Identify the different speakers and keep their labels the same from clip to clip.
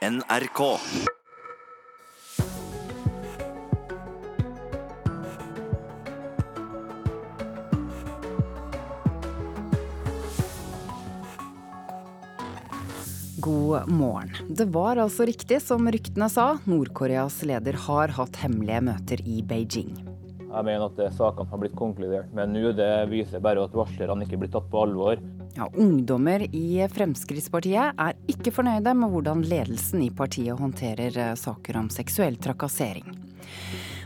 Speaker 1: NRK.
Speaker 2: God morgen. Det var altså riktig som ryktene sa. Nord-Koreas leder har hatt hemmelige møter i Beijing.
Speaker 3: Jeg mener at sakene har blitt konkludert med nå. Det viser bare at varslerne ikke blir tatt på alvor.
Speaker 2: Ja, ungdommer i Fremskrittspartiet er ikke fornøyde med hvordan ledelsen i partiet håndterer eh, saker om seksuell trakassering.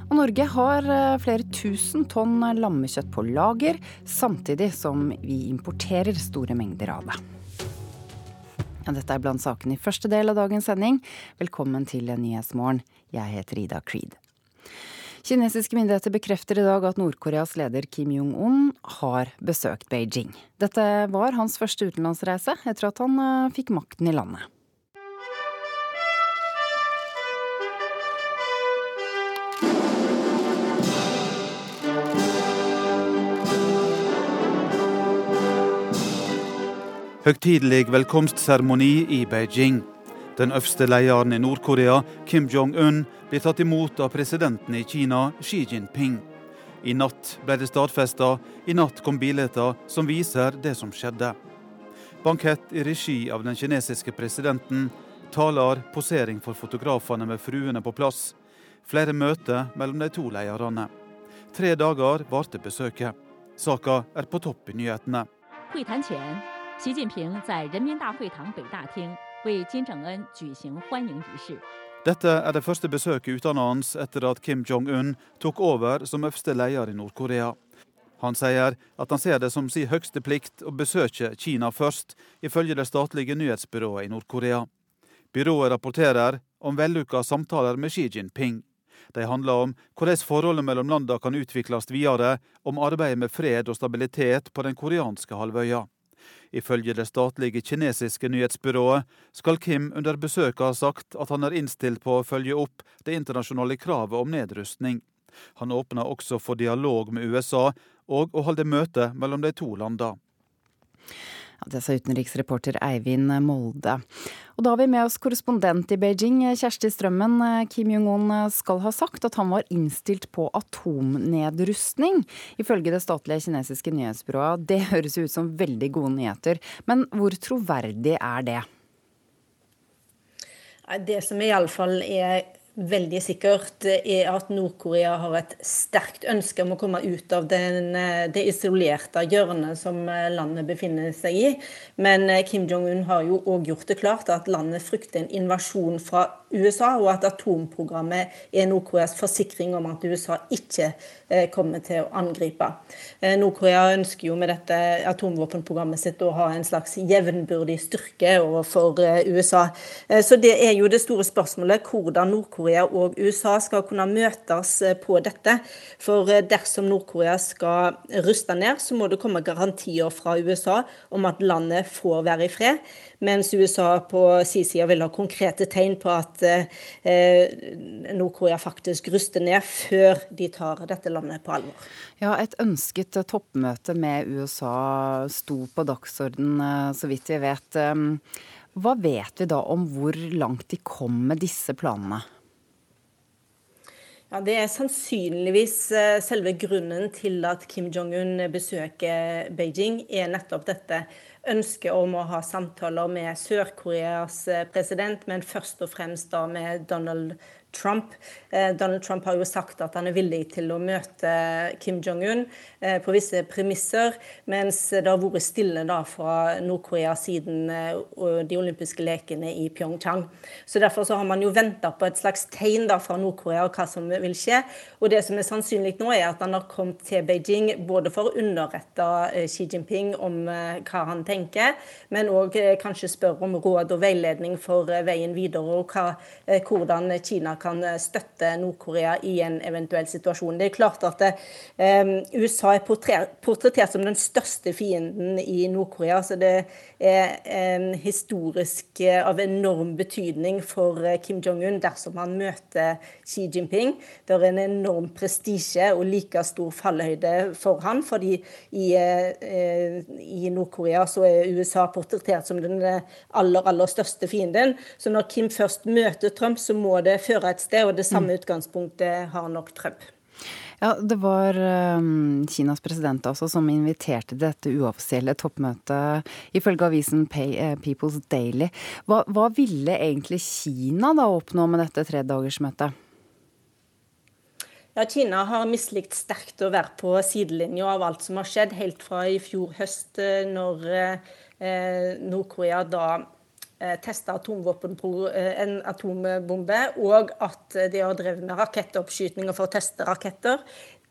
Speaker 2: Og Norge har eh, flere tusen tonn lammekjøtt på lager, samtidig som vi importerer store mengder av det. Ja, dette er blant sakene i første del av dagens sending. Velkommen til Nyhetsmorgen. Jeg heter Ida Creed. Kinesiske myndigheter bekrefter i dag at Nord-Koreas leder Kim Jong-un har besøkt Beijing. Dette var hans første utenlandsreise etter at han eh, fikk makten i landet.
Speaker 4: Høgtidelig velkomstseremoni i Beijing. Den øverste lederen i Nord-Korea, Kim Jong-un, blir tatt imot av presidenten i Kina, Xi Jinping. I natt ble det stadfesta, i natt kom bilder som viser det som skjedde. Bankett i regi av den kinesiske presidenten, taler, posering for fotografene med fruene på plass. Flere møter mellom de to lederne. Tre dager varte besøket. Saka er på topp i nyhetene.
Speaker 5: 会谈前，习近平在人民大会堂北大厅为金正恩举行欢迎仪式。
Speaker 4: Dette er det første besøket utenlands etter at Kim Jong-un tok over som øverste leder i Nord-Korea. Han sier at han ser det som sin høyeste plikt å besøke Kina først, ifølge det statlige nyhetsbyrået i Nord-Korea. Byrået rapporterer om vellykka samtaler med Xi Jinping. De handler om hvordan forholdet mellom landene kan utvikles videre, om arbeidet med fred og stabilitet på den koreanske halvøya. Ifølge det statlige kinesiske nyhetsbyrået skal Kim under besøket ha sagt at han er innstilt på å følge opp det internasjonale kravet om nedrustning. Han åpner også for dialog med USA og å holde møte mellom de to landene.
Speaker 2: Det sa utenriksreporter Eivind Molde. Og da har vi med oss korrespondent i Beijing, Kjersti Strømmen. Kim Jong-un skal ha sagt at han var innstilt på atomnedrustning, ifølge det statlige kinesiske nyhetsbyrået. Det høres ut som veldig gode nyheter, men hvor troverdig er det?
Speaker 6: Det som iallfall er veldig sikkert, er at Nord-Korea har et sterkt ønske om å komme ut av den, det isolerte hjørnet som landet befinner seg i. Men Kim Jong-un har jo òg gjort det klart at landet frykter en invasjon fra USA, og at atomprogrammet er Nord-Koreas forsikring om at USA ikke kommer til å angripe. Nord-Korea ønsker jo med dette atomvåpenprogrammet sitt å ha en slags jevnbyrdig styrke overfor USA. Så det er jo det store spørsmålet hvordan Nord-Korea og USA skal kunne møtes på dette. For dersom Nord-Korea skal ruste ned, så må det komme garantier fra USA om at landet får være i fred. Mens USA på sin side vil ha konkrete tegn på at eh, Nord-Korea faktisk ruster ned før de tar dette landet på alvor.
Speaker 2: Ja, Et ønsket toppmøte med USA sto på dagsordenen, så vidt vi vet. Hva vet vi da om hvor langt de kom med disse planene?
Speaker 6: Ja, Det er sannsynligvis selve grunnen til at Kim Jong-un besøker Beijing, er nettopp dette ønsket om å ha samtaler med Sør-Koreas president, men først og fremst da med Donald Trump. Donald Trump har jo sagt at han er villig til å møte Kim Jong-un på visse premisser, mens det har vært stille da fra Nord-Korea siden de olympiske lekene i Pyeongchang. Så Derfor så har man jo venta på et slags tegn da fra Nord-Korea hva som vil skje. Og Det som er sannsynlig nå, er at han har kommet til Beijing både for å underrette Xi Jinping om hva han tenker, men òg kanskje spørre om råd og veiledning for veien videre, og hva, hvordan Kina kan støtte Nord-Korea i en eventuell situasjon. Det er klart at eh, USA er portrettert som den største fienden i Nord-Korea. så det er eh, historisk av enorm betydning for Kim Jong-un dersom han møter Xi Jinping. Det er en enorm prestisje og like stor fallhøyde for han, fordi i, i Nord-Korea så er USA portrettert som den aller, aller største fienden. Så når Kim først møter Trump, så må det føre et sted, og det samme mm. utgangspunktet har nok Trump.
Speaker 2: Ja, Det var um, Kinas president altså som inviterte dette uoffisielle toppmøtet, ifølge avisen uh, People's Daily. Hva, hva, ville egentlig Kina da oppnå med dette tredagersmøtet?
Speaker 6: Ja, Kina har mislikt sterkt å være på sidelinja av alt som har skjedd, helt fra i fjor høst, eh, når eh, Nord-Korea da Eh, atomvåpen på en atombombe, og at de har drevet med rakettoppskytinger for å teste raketter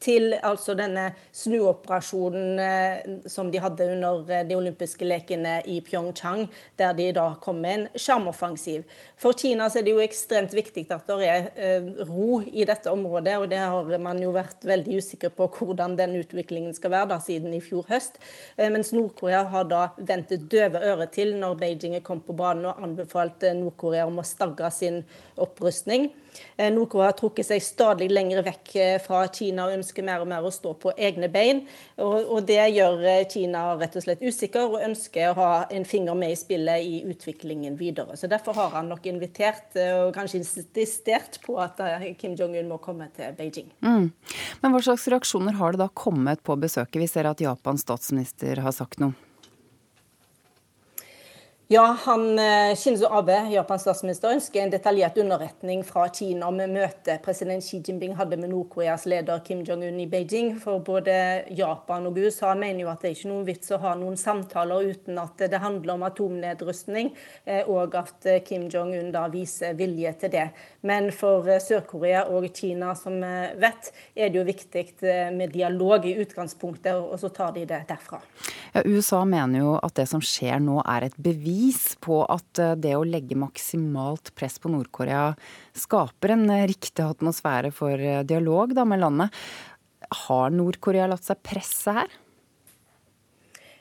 Speaker 6: til altså denne snuoperasjonen eh, som de hadde under eh, de olympiske lekene i Pyeongchang, der de da kom med en sjarmoffensiv. For Kina er det jo ekstremt viktig at det er eh, ro i dette området, og det har man jo vært veldig usikker på hvordan den utviklingen skal være da, siden i fjor høst. Mens Nord-Korea har da ventet døve ører til når Beijing kom på banen og anbefalt Nord-Korea om å stagge sin opprustning. Nord-Korea har trukket seg stadig lenger vekk fra Kina og ønsker mer og mer å stå på egne bein. Og, det gjør eh, Kina rett og slett usikker, og ønsker å ha en finger med i spillet i utviklingen videre. Så Derfor har han nok invitert, eh, og kanskje insistert på at eh, Kim Jong-un må komme til Beijing.
Speaker 2: Mm. Men hva slags reaksjoner har det da kommet på besøket? Vi ser at Japans statsminister har sagt noe.
Speaker 6: Ja, han, eh, Shinzo Abe, Japans statsminister, ønsker en detaljert underretning fra Kina om møtet president Xi Jinping hadde med Nord-Koreas leder Kim Jong-un i Beijing. For både Japan og USA mener jo at det er ikke noen vits å ha noen samtaler uten at det handler om atomnedrustning, eh, og at eh, Kim Jong-un da viser vilje til det. Men for Sør-Korea og Kina, som vet, er det jo viktig med dialog i utgangspunktet, og så tar de det derfra.
Speaker 2: Ja, USA mener jo at det som skjer nå er et bevis bevis på at eh, det å legge maksimalt press på Nord-Korea skaper en eh, riktig atmosfære for eh, dialog da, med landet. Har Nord-Korea latt seg presse her?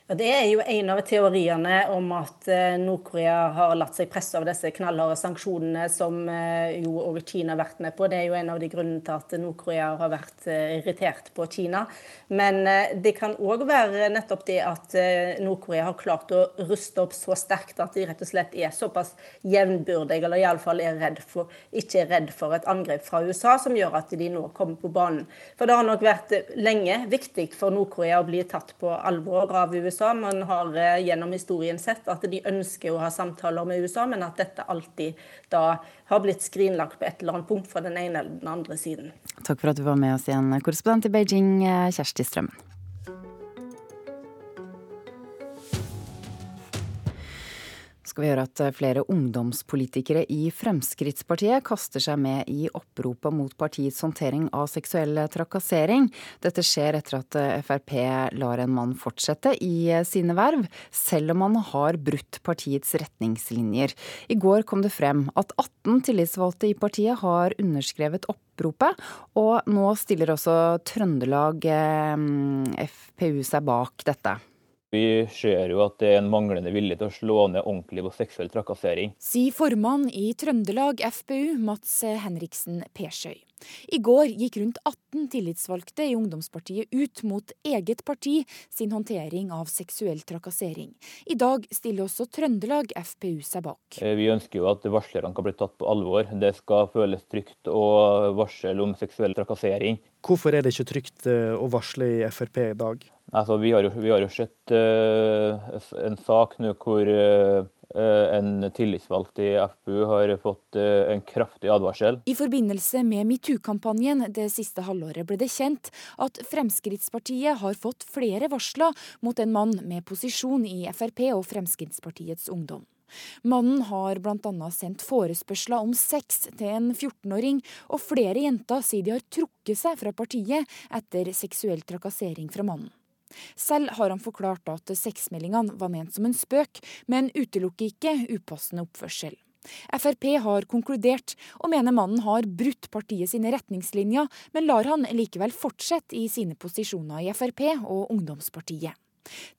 Speaker 6: Ja, det er jo en av teoriene om at eh, Nord-Korea har latt seg presse av disse knallharde sanksjonene som eh, jo over Kina har vært med på. Det er jo en av de grunnene til at Nord-Korea har vært eh, irritert på Kina. Men det kan òg være nettopp det at Nord-Korea har klart å ruste opp så sterkt at de rett og slett er såpass jevnbyrdige, eller iallfall er redd ikke er redd for et angrep fra USA, som gjør at de nå kommer på banen. For det har nok vært lenge viktig for Nord-Korea å bli tatt på alvor av USA. USA. Man har eh, gjennom historien sett at de ønsker å ha samtaler med USA, men at dette alltid da har blitt skrinlagt på et eller annet punkt fra den ene eller den andre siden.
Speaker 2: Takk for at du var med oss igjen, korrespondent i Beijing, eh, Kjersti Strømmen. Skal vi høre at flere ungdomspolitikere i Fremskrittspartiet kaster seg med i oppropet mot partiets håndtering av seksuell trakassering. Dette skjer etter at Frp lar en mann fortsette i sine verv, selv om han har brutt partiets retningslinjer. I går kom det frem at 18 tillitsvalgte i partiet har underskrevet oppropet, og nå stiller også Trøndelag eh, FPU seg bak dette.
Speaker 3: Vi ser jo at det er en manglende vilje til å slå ned ordentlig på seksuell trakassering.
Speaker 1: Sier formann i Trøndelag FPU, Mats Henriksen Persøy. I går gikk rundt 18 tillitsvalgte i ungdomspartiet ut mot eget parti sin håndtering av seksuell trakassering. I dag stiller også Trøndelag FPU seg bak.
Speaker 3: Eh, vi ønsker jo at varslerne kan bli tatt på alvor. Det skal føles trygt å varsle om seksuell trakassering.
Speaker 7: Hvorfor er det ikke trygt eh, å varsle i Frp i dag?
Speaker 3: Altså, vi, har jo, vi har jo sett uh, en sak nå hvor uh, en tillitsvalgt i FPU har fått en kraftig advarsel.
Speaker 1: I forbindelse med metoo-kampanjen det siste halvåret ble det kjent at Fremskrittspartiet har fått flere varsler mot en mann med posisjon i Frp og Fremskrittspartiets Ungdom. Mannen har bl.a. sendt forespørsler om sex til en 14-åring, og flere jenter sier de har trukket seg fra partiet etter seksuell trakassering fra mannen. Selv har han forklart at seksmeldingene var ment som en spøk, men utelukker ikke upassende oppførsel. Frp har konkludert og mener mannen har brutt partiet sine retningslinjer, men lar han likevel fortsette i sine posisjoner i Frp og Ungdomspartiet.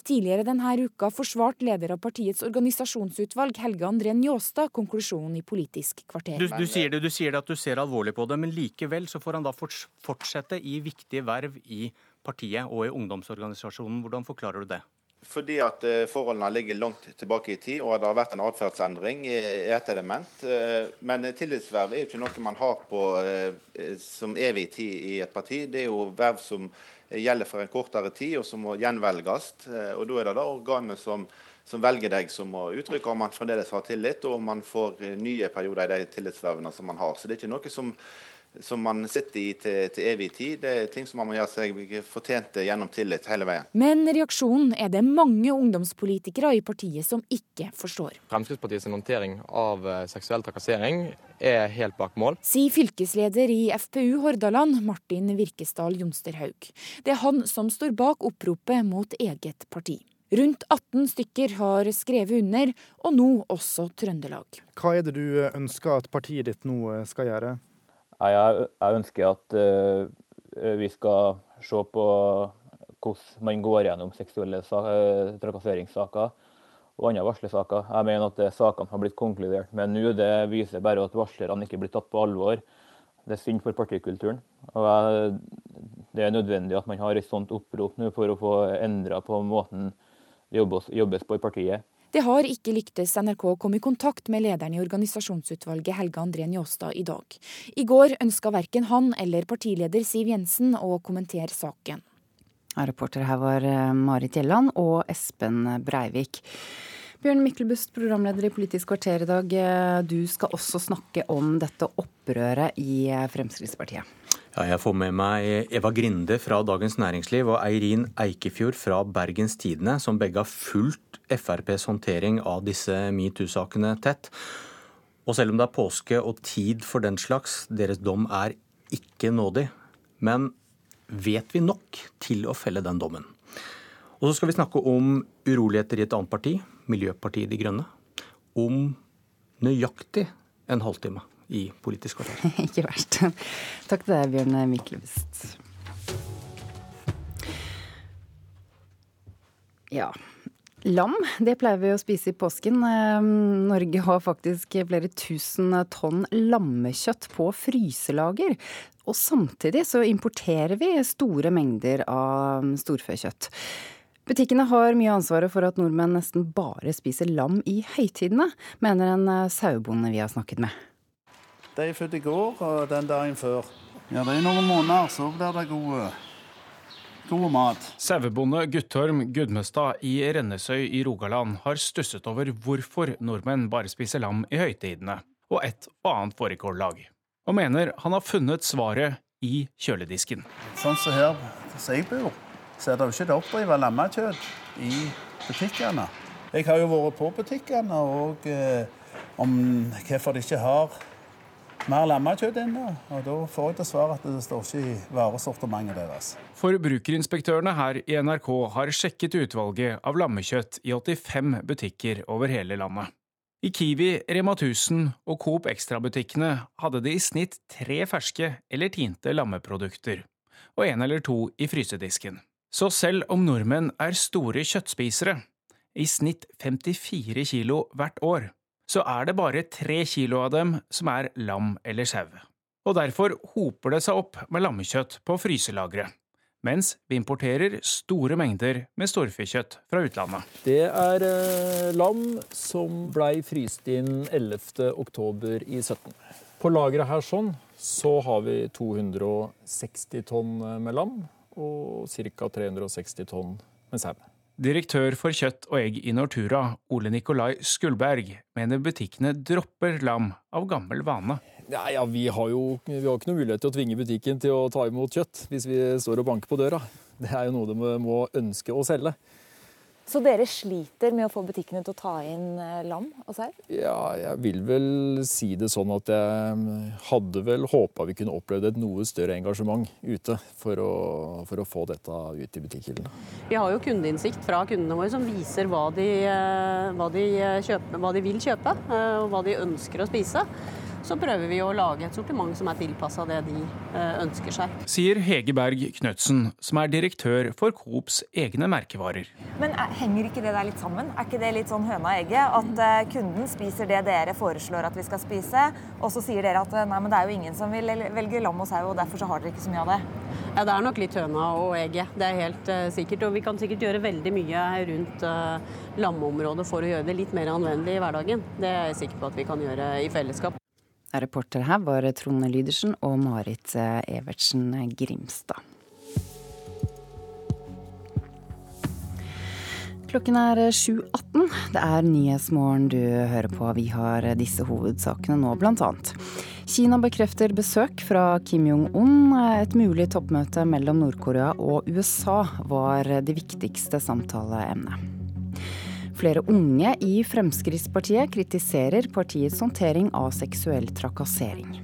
Speaker 1: Tidligere denne uka forsvarte leder av partiets organisasjonsutvalg, Helge André Njåstad, konklusjonen i Politisk kvarter.
Speaker 8: Du, du, sier det, du, sier det, at du ser alvorlig på det, men likevel så får han da fortsette i viktige verv i partiet og i ungdomsorganisasjonen. Hvordan forklarer du det?
Speaker 9: Fordi at eh, forholdene ligger langt tilbake i tid, og det har vært en atferdsendring i et element. Eh, men tillitsverv er jo ikke noe man har på eh, som evig tid i et parti. Det er jo verv som gjelder for en kortere tid, og som må gjenvelges. Og da er det da organet som, som velger deg som må uttrykke om man fremdeles har tillit, og om man får nye perioder i de tillitsvervene som man har. Så det er ikke noe som som man sitter i til, til, evig tid. Det er ting som man må gjøre seg fortjente gjennom tillit hele veien.
Speaker 1: Men reaksjonen er det mange ungdomspolitikere i partiet som ikke forstår.
Speaker 10: Fremskrittspartiets håndtering av eh, seksuell trakassering er helt bak mål.
Speaker 1: Sier fylkesleder i FPU Hordaland, Martin Virkesdal Jonsterhaug. Det er han som står bak oppropet mot eget parti. Rundt 18 stykker har skrevet under, og nå også Trøndelag.
Speaker 7: Hva er det du ønsker at partiet ditt nå skal gjøre?
Speaker 3: Jeg, jeg ønsker at uh, vi skal se på hvordan man går gjennom seksuelle uh, trakasseringssaker og andre varslersaker. Jeg mener at sakene har blitt konkludert med nå. Det viser bare at varslerne ikke blir tatt på alvor. Det er synd for partikulturen. Og jeg, det er nødvendig at man har et sånt opprop nå for å få endra på måten det jobbes, jobbes på i partiet.
Speaker 1: Det har ikke lyktes NRK å komme i kontakt med lederen i organisasjonsutvalget Helge André Njåstad i dag. I går ønska verken han eller partileder Siv Jensen å kommentere saken.
Speaker 2: Reportere her var eh, Marit Gjelland og Espen Breivik. Bjørn Myklebust, programleder i Politisk kvarter i dag. Eh, du skal også snakke om dette opprøret i eh, Fremskrittspartiet.
Speaker 8: Ja, jeg får med meg Eva Grinde fra Dagens Næringsliv og Eirin Eikefjord fra Bergens Tidende, som begge har fulgt FrPs håndtering av disse metoo-sakene tett. Og selv om det er påske og tid for den slags, deres dom er ikke nådig. Men vet vi nok til å felle den dommen? Og så skal vi snakke om uroligheter i et annet parti, Miljøpartiet De Grønne. Om nøyaktig en halvtime i Politisk kvarter.
Speaker 2: Ikke verst. Takk til deg, Bjørn Myklebust. Ja. Lam det pleier vi å spise i påsken. Ehm, Norge har faktisk flere tusen tonn lammekjøtt på fryselager. Og samtidig så importerer vi store mengder av storfekjøtt. Butikkene har mye ansvaret for at nordmenn nesten bare spiser lam i høytidene, mener en sauebonde vi har snakket med.
Speaker 11: De er født i går og den dagen før. Ja, det er noen måneder, så blir det gode, god mat.
Speaker 12: Sauebonde Guttorm Gudmestad i Rennesøy i Rogaland har stusset over hvorfor nordmenn bare spiser lam i høytidene, og et og annet fårikållag. Og mener han har funnet svaret i kjøledisken.
Speaker 11: Sånn som her som jeg bor, så er det jo ikke det oppdrivet lammekjøtt i butikkene. Jeg har jo vært på butikkene og eh, om hvorfor de ikke har mer lammekjøtt inne. Og da får jeg til svar at det står ikke i varesortimentet deres.
Speaker 12: Forbrukerinspektørene her i NRK har sjekket utvalget av lammekjøtt i 85 butikker over hele landet. I Kiwi, Rema 1000 og Coop Extra-butikkene hadde de i snitt tre ferske eller tinte lammeprodukter, og en eller to i frysedisken. Så selv om nordmenn er store kjøttspisere, i snitt 54 kilo hvert år, så er det bare tre kilo av dem som er lam eller sau. Og derfor hoper det seg opp med lammekjøtt på fryselageret, mens vi importerer store mengder med storfekjøtt fra utlandet.
Speaker 13: Det er eh, lam som blei fryst inn 11. oktober i 17. På lageret her sånn så har vi 260 tonn med lam og ca. 360 tonn med sau.
Speaker 12: Direktør for kjøtt og egg i Nortura, Ole Nikolai Skulberg, mener butikkene dropper lam av gammel vane.
Speaker 13: Ja, ja, vi, har jo vi har ikke noen mulighet til å tvinge butikken til å ta imot kjøtt hvis vi står og banker på døra. Det er jo noe de må ønske å selge.
Speaker 1: Så dere sliter med å få butikkene til å ta inn eh, lam og sau?
Speaker 13: Ja, jeg vil vel si det sånn at jeg hadde vel håpa vi kunne opplevd et noe større engasjement ute for å, for å få dette ut i butikkhyllene.
Speaker 14: Vi har jo kundeinnsikt fra kundene våre som viser hva de, eh, hva de, kjøper, hva de vil kjøpe eh, og hva de ønsker å spise så prøver vi å lage et sortiment som er tilpassa det de eh, ønsker seg.
Speaker 12: Sier Hege Berg Knøtsen, som er direktør for Coops egne merkevarer.
Speaker 15: Men henger ikke det der litt sammen? Er ikke det litt sånn høna og egget? At eh, kunden spiser det dere foreslår at vi skal spise, og så sier dere at eh, nei, men det er jo ingen som vil velge lam og sau, og derfor så har dere ikke så mye av det?
Speaker 14: Ja, Det er nok litt høna og egget, det er helt uh, sikkert. Og vi kan sikkert gjøre veldig mye rundt uh, lammeområdet for å gjøre det litt mer anvendelig i hverdagen. Det er jeg sikker på at vi kan gjøre i fellesskap.
Speaker 2: Reporter her var Trone Lydersen og Marit eh, Evertsen Grimstad. Klokken er 7.18. Det er Nyhetsmorgen du hører på. Vi har disse hovedsakene nå, blant annet. Kina bekrefter besøk fra Kim Jong-un. Et mulig toppmøte mellom Nord-Korea og USA var det viktigste samtaleemnet. Flere unge i Fremskrittspartiet kritiserer partiets håndtering av seksuell trakassering.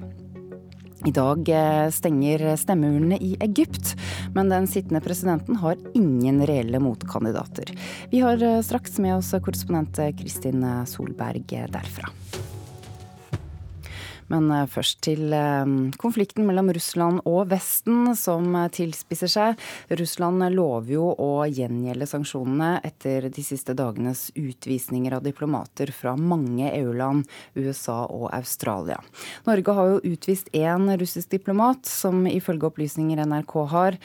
Speaker 2: I dag eh, stenger stemmeurnene i Egypt, men den sittende presidenten har ingen reelle motkandidater. Vi har eh, straks med oss korrespondent Kristin Solberg derfra. Men eh, først til eh, konflikten mellom Russland og Vesten, som eh, tilspisser seg. Russland lover jo å gjengjelde sanksjonene etter de siste dagenes utvisninger av diplomater fra mange EU-land, USA og Australia. Norge har jo utvist én russisk diplomat, som ifølge opplysninger NRK har,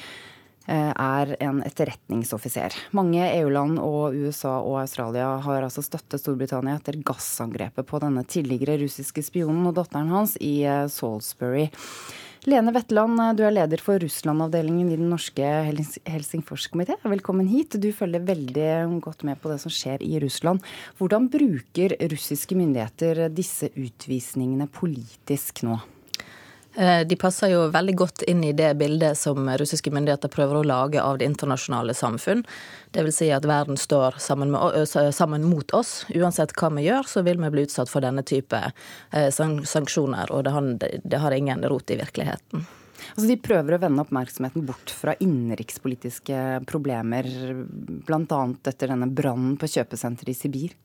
Speaker 2: er en etterretningsoffiser. Mange EU-land og USA og Australia har altså støttet Storbritannia etter gassangrepet på denne tidligere russiske spionen og datteren hans i eh, Salisbury. Lene Wetland, du er leder for Russland-avdelingen i den norske Helsingforskomité. Velkommen hit. Du følger veldig godt med på det som skjer i Russland. Hvordan bruker russiske myndigheter disse utvisningene politisk nå?
Speaker 16: Eh, de passer jo veldig godt inn i det bildet som russiske myndigheter prøver å lage av det internasjonale samfunn. Dvs. Si at verden står sammen, med, sammen, mot oss. Uansett hva vi gjør, så vil vi bli utsatt for denne type eh, sanksjoner. Og det har, det har ingen rot i virkeligheten.
Speaker 2: Altså de prøver å vende oppmerksomheten bort fra innenrikspolitiske problemer, bl.a. etter denne brannen på kjøpesenteret i Sibir?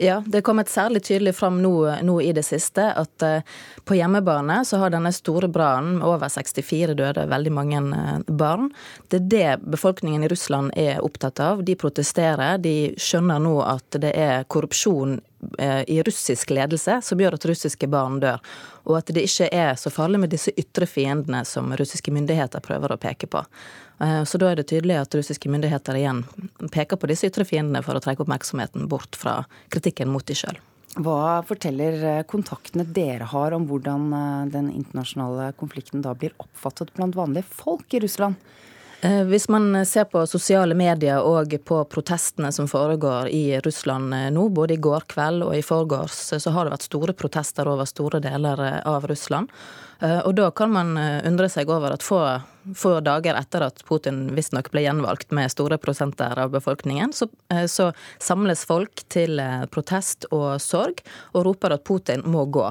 Speaker 16: Ja, det er kommet særlig tydelig fram nå, nå, i det siste at uh, på hjemmebane så har denne store brannen med over 64 døde, veldig mange uh, barn. Det er det befolkningen i Russland er opptatt av. De protesterer. De skjønner nå at det er korrupsjon i russisk ledelse som gjør at russiske barn dør. Og at det ikke er så farlig med disse ytre fiendene som russiske myndigheter prøver å peke på. Eh, så da er det tydelig at russiske myndigheter igjen peker på disse ytre fiendene for å trekke oppmerksomheten bort fra kritikken mot de sjøl.
Speaker 2: Hva forteller eh, kontaktene dere har om hvordan den internasjonale konflikten da blir oppfattet blant vanlige folk i Russland?
Speaker 16: Eh, hvis man ser på sosiale medier og på protestene som foregår i Russland eh, nå, både i går kveld og i forgårs, så har det vært store protester over store deler eh, av Russland. Eh, og da kan man eh, undre seg over at få, få dager etter at Putin visstnok ble gjenvalgt med store prosenter av befolkningen, så, eh, så, samles folk til protest og sorg og roper at Putin må gå.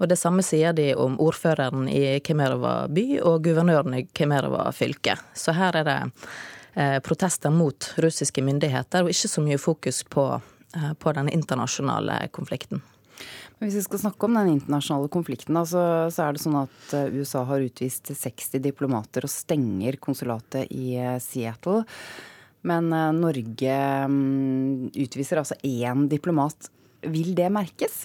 Speaker 16: Og det samme sier de om ordføreren i Kemerova by og guvernøren i Kemerova fylke. Så her er det protester mot russiske myndigheter, og ikke så mye fokus på, på den internasjonale konflikten.
Speaker 2: Hvis vi skal snakke om den internasjonale konflikten, så, så er det sånn at eh, USA har utvist 60 diplomater og stenger konsulatet i eh, Seattle. Men eh, Norge mm, utviser altså én diplomat. Vil det merkes?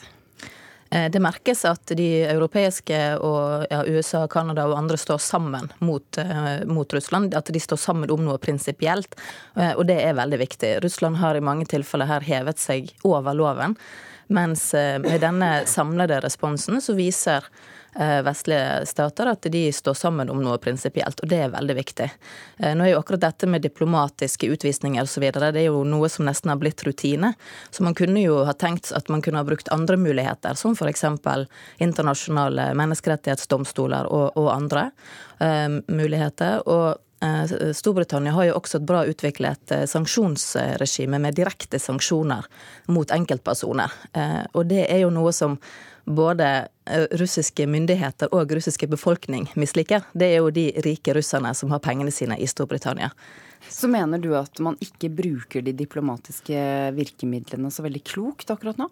Speaker 16: Det merkes at de europeiske og ja, USA, Canada og andre står sammen mot, mot, Russland. At de står sammen om noe prinsipielt. Og det er veldig viktig. Russland har i mange tilfeller her hevet seg over loven. Mens eh, med denne samlede responsen så viser eh, vestlige stater at de står sammen om noe prinsipielt, og det er veldig viktig. Eh, nå er jo akkurat dette med diplomatiske utvisninger osv. det er jo noe som nesten har blitt rutine. Så man kunne jo ha tenkt at man kunne ha brukt andre muligheter, som f.eks. internasjonale menneskerettighetsdomstoler og, og andre um, muligheter. Og Storbritannia har jo også et bra utviklet sanksjonsregime med direkte sanksjoner mot enkeltpersoner. Og det er jo noe som både russiske myndigheter og russiske befolkning misliker. Det er jo de rike russerne som har pengene sine i Storbritannia.
Speaker 2: Så mener du at man ikke bruker de diplomatiske virkemidlene så veldig klokt akkurat nå?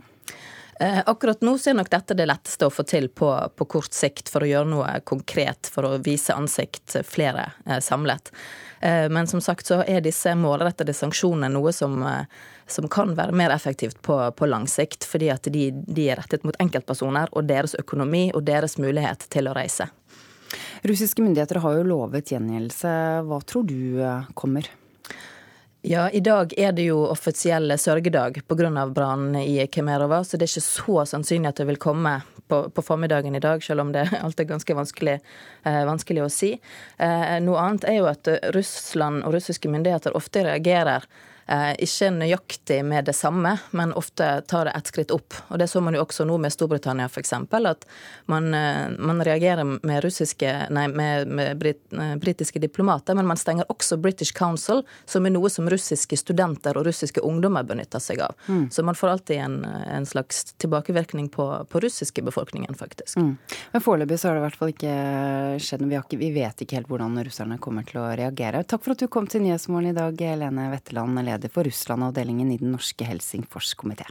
Speaker 16: Eh, akkurat nå så er nok dette det letteste å få til på, på, kort sikt for å gjøre noe konkret, for å vise ansikt flere eh, samlet. Eh, men som sagt så er disse målrettede sanksjonene noe som, som kan være mer effektivt på, på lang sikt, fordi at de, de er rettet mot enkeltpersoner og deres økonomi og deres mulighet til å reise.
Speaker 2: Russiske myndigheter har jo lovet gjengjeldelse. Hva tror du kommer?
Speaker 16: Ja, i dag er det jo offisiell sørgedag pga. brannen i Kemerova, så det er ikke så sannsynlig at det vil komme på, på formiddagen i dag, selv om det alt er ganske vanskelig, eh, vanskelig å si. Eh, noe annet er jo at Russland og russiske myndigheter ofte reagerer ikke nøyaktig med det samme, men ofte tar det ett skritt opp. Og Det så man jo også nå med Storbritannia f.eks. At man, eh, man, reagerer med, russiske, nei, med, med brit, eh, britiske diplomater, men man stenger også British Council, som er noe som russiske studenter og russiske ungdommer benytter seg av. Mm. Så man får alltid en, en slags tilbakevirkning på, på russiske befolkningen, faktisk. Mm.
Speaker 2: Men foreløpig så har det i hvert fall ikke skjedd noe. Vi, vi, vet ikke helt hvordan russerne kommer til å reagere. Takk for at du kom til Nyhetsmorgen i dag, Lene Wetteland. leder leder for Russland-avdelingen i Den norske Helsingforskomité.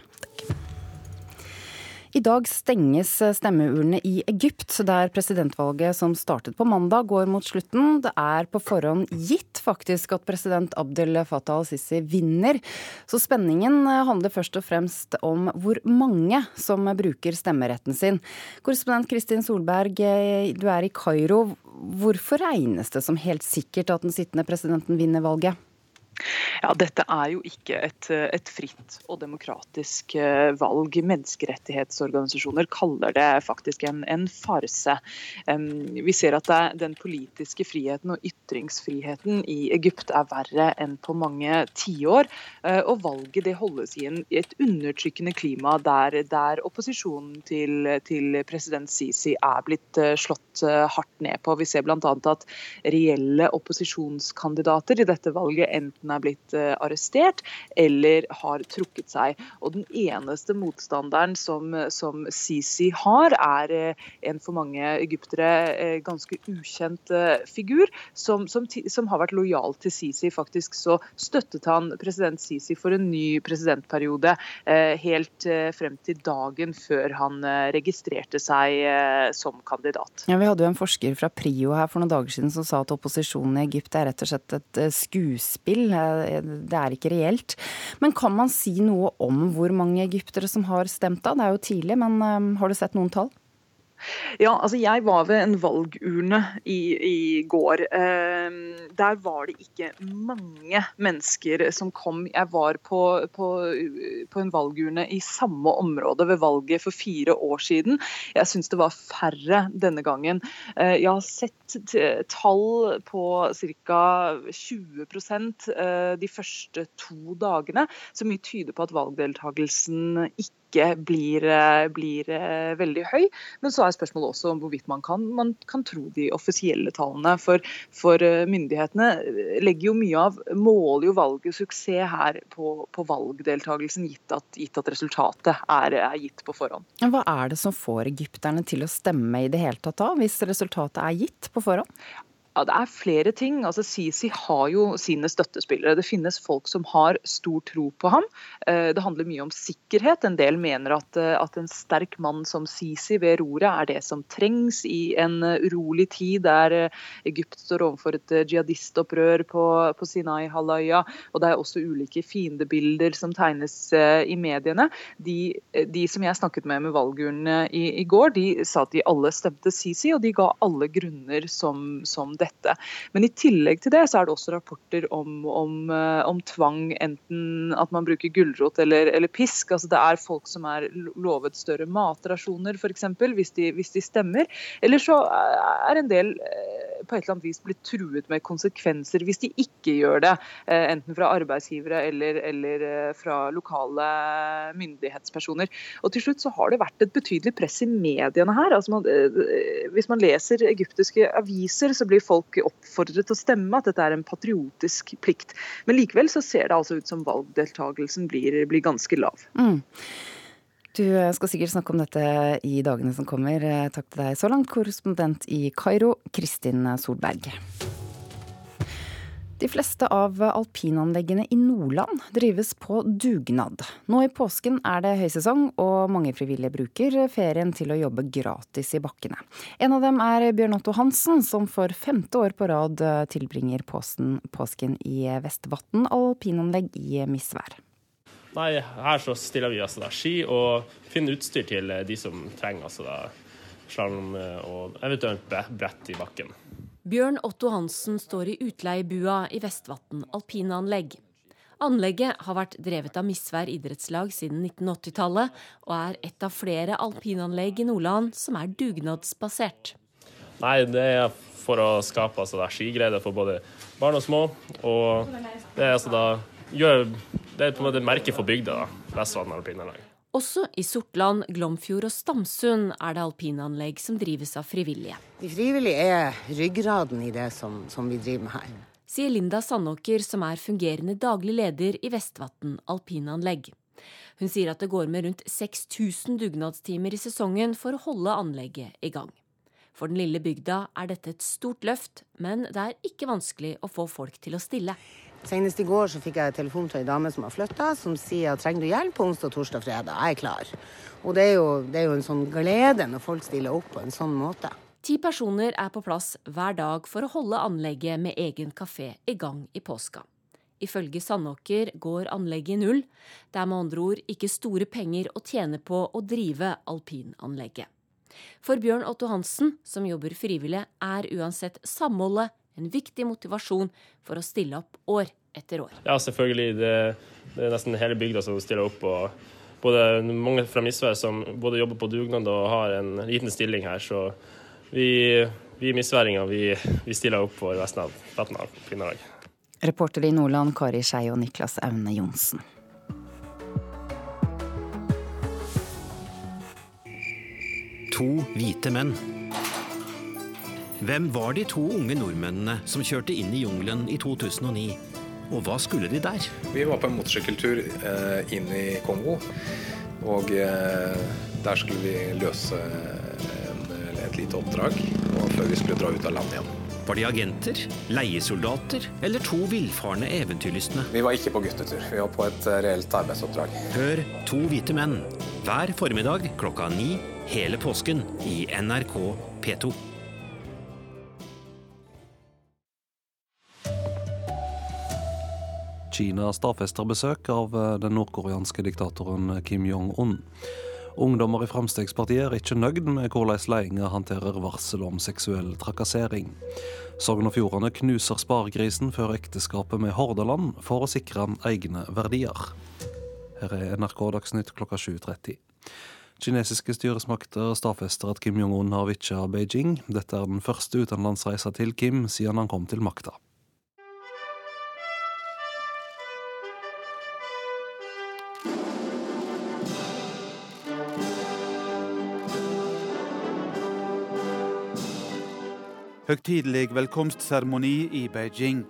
Speaker 2: I dag stenges stemmeurnene i Egypt, der presidentvalget som startet på mandag går mot slutten. Det er på forhånd gitt faktisk at president Abdel Fattah al-Sisi vinner. Så spenningen handler først og fremst om hvor mange som bruker stemmeretten sin. Korrespondent Kristin Solberg, du er i Kairo. Hvorfor regnes det som helt sikkert at den sittende presidenten vinner valget?
Speaker 17: Ja, Dette er jo ikke et, et, fritt og demokratisk eh, valg. Menneskerettighetsorganisasjoner kaller det faktisk en, en farse. Vi ser at det, den politiske friheten og ytringsfriheten i Egypt er verre enn på mange tiår. Uh, og valget det holdes i, en, i et undertrykkende klima der, der opposisjonen til, til, president Sisi er blitt eh, slått hardt ned på. Vi ser bl.a. at reelle opposisjonskandidater i dette valget enten enten er blitt eh, arrestert eller har trukket seg. Og Den eneste motstanderen som, som Sisi har, er eh, en for mange egyptere eh, ganske ukjent figur, som, som, som har vært lojal til Sisi. Faktisk så støttet han president Sisi for en ny presidentperiode helt frem til dagen før han registrerte seg som kandidat.
Speaker 2: Ja, Vi hadde jo en forsker fra Prio her for noen dager siden som sa at opposisjonen i Egypt er rett og slett et skuespill. Det er ikke reelt. Men kan man si noe om hvor mange egyptere som har stemt da? Det er jo tidlig, men um, har du sett noen tall?
Speaker 17: Ja, altså jeg var ved en valgurne i, i går. Eh, der var det ikke mange mennesker som kom. Jeg var på, på, på, en valgurne i samme område ved valget for fire år siden. Jeg syns det var færre denne gangen. Eh, jeg har sett tall på ca. 20 eh, de første to dagene, så mye tyder på at valgdeltakelsen ikke ikke blir, eh, blir, eh, veldig høy. Men så er spørsmålet også om hvorvidt man kan, man kan tro de offisielle tallene. For, for, eh, myndighetene legger jo mye av, måler jo valget suksess her på, på valgdeltakelsen, gitt at, gitt at resultatet er, er, gitt på forhånd.
Speaker 2: Hva er det som får egypterne til å stemme i det hele tatt da, hvis resultatet er gitt på forhånd?
Speaker 17: Ja, Det er flere ting. Altså, Sisi har jo sine støttespillere. Det finnes folk som har stor tro på ham. Eh, det handler mye om sikkerhet. En del mener at, eh, at en sterk mann som Sisi ved roret er det som trengs i en urolig tid der eh, Egypt står overfor et jihadistopprør på, på Sinai-halvøya. Og det er også ulike fiendebilder som tegnes i mediene. De, de som jeg snakket med med valgurnene i, i, går, de sa at de alle stemte Sisi, og de ga alle grunner som, som dette dette. Men i tillegg til det så er det også rapporter om, om, eh, om tvang, enten at man bruker gulrot eller, eller, pisk. Altså det er folk som er lovet større matrasjoner f.eks. Hvis, hvis de stemmer. Eller så er en del eh, på et eller annet vis blitt truet med konsekvenser hvis de ikke gjør det. Enten fra arbeidsgivere eller, eller fra lokale myndighetspersoner. Og til slutt så har det vært et betydelig press i mediene her. Altså man, hvis man leser egyptiske aviser, så blir folk oppfordret til å stemme at dette er en patriotisk plikt. Men likevel så ser det altså ut som valgdeltagelsen blir, blir ganske lav. Mm.
Speaker 2: Du skal sikkert snakke om dette i dagene som kommer. Takk til deg så langt, korrespondent i Kairo, Kristin Solberg. De fleste av alpinanleggene i Nordland drives på dugnad. Nå i påsken er det høysesong, og mange frivillige bruker ferien til å jobbe gratis i bakkene. En av dem er Bjørn Otto Hansen, som for femte år på rad tilbringer påsken, påsken i Vestvatn alpinanlegg i misvær.
Speaker 18: Nei, her så stiller vi altså da ski og finner utstyr til de som trenger altså da slalåm og eventuelt brett i bakken.
Speaker 19: Bjørn Otto Hansen står i utleiebua i Vestvatn alpinanlegg. Anlegget har vært drevet av Misvær idrettslag siden 1980-tallet, og er et av flere alpinanlegg i Nordland som er dugnadsbasert.
Speaker 18: Nei, det er for å skape altså, skiglede for både barn og små. Og det er altså da gjør, Det er på en måte merke for bygda, da. Vestvatn alpinanlegg.
Speaker 19: Også i Sortland, Glomfjord og Stamsund er det alpinanlegg som drives av frivillige.
Speaker 20: De frivillige er ryggraden i det som, som vi driver med her.
Speaker 19: Sier Linda Sandåker, som er fungerende daglig leder i Vestvatn alpinanlegg. Hun sier at det går med rundt 6000 dugnadstimer i sesongen for å holde anlegget i gang. For den lille bygda er dette et stort løft, men det er ikke vanskelig å få folk til å stille.
Speaker 20: Senest i går så fikk jeg telefon til ei dame som har flytta, som sier at trenger du hjelp på onsdag, torsdag, fredag. Jeg er klar. Og det er, jo, det er jo en sånn glede når folk stiller opp på en sånn måte.
Speaker 19: Ti personer er på plass hver dag for å holde anlegget med egen kafé i gang i påska. Ifølge Sandåker går anlegget i null. Det er med andre ord ikke store penger å tjene på å drive alpinanlegget. For Bjørn Otto Hansen, som jobber frivillig, er uansett samholdet en viktig motivasjon for å stille opp år etter år.
Speaker 18: Ja, selvfølgelig. Det, det er nesten hele bygda som stiller opp. og både Mange fra Misvær som både jobber på dugnad og har en liten stilling her. Så vi, vi misværinger vi, vi stiller opp for resten av Vatna kvinnelag.
Speaker 2: Reporter i Nordland Kari Skei og Niklas Aune Johnsen.
Speaker 21: To hvite menn hvem var de to unge nordmennene som kjørte inn i jungelen i 2009? Og hva skulle de der?
Speaker 22: Vi var på en motorsykkeltur eh, inn i Kongo. Og eh, der skulle vi løse en, et lite oppdrag før vi skulle dra ut av landet igjen.
Speaker 21: Var de agenter, leiesoldater eller to villfarne eventyrlystne?
Speaker 22: Vi var ikke på guttetur, vi var på et eh, reelt arbeidsoppdrag.
Speaker 21: Hør To hvite menn hver formiddag klokka ni hele påsken i NRK P2.
Speaker 23: Kina stadfester besøk av eh, den nordkoreanske diktatoren Kim Jong-un. Ungdommer i Frp er ikke nøyd med hvordan ledelsen håndterer varsel om seksuell trakassering. Sogn og Fjordane knuser sparegrisen før ekteskapet med Hordaland for å sikre egne verdier. Her er NRK Dagsnytt klokka 7.30. Kinesiske styresmakter stadfester at Kim Jong-un har vitja Beijing. Dette er den første utenlandsreisa til Kim siden han kom til makta.
Speaker 4: Høgtidelig velkomstseremoni i Beijing.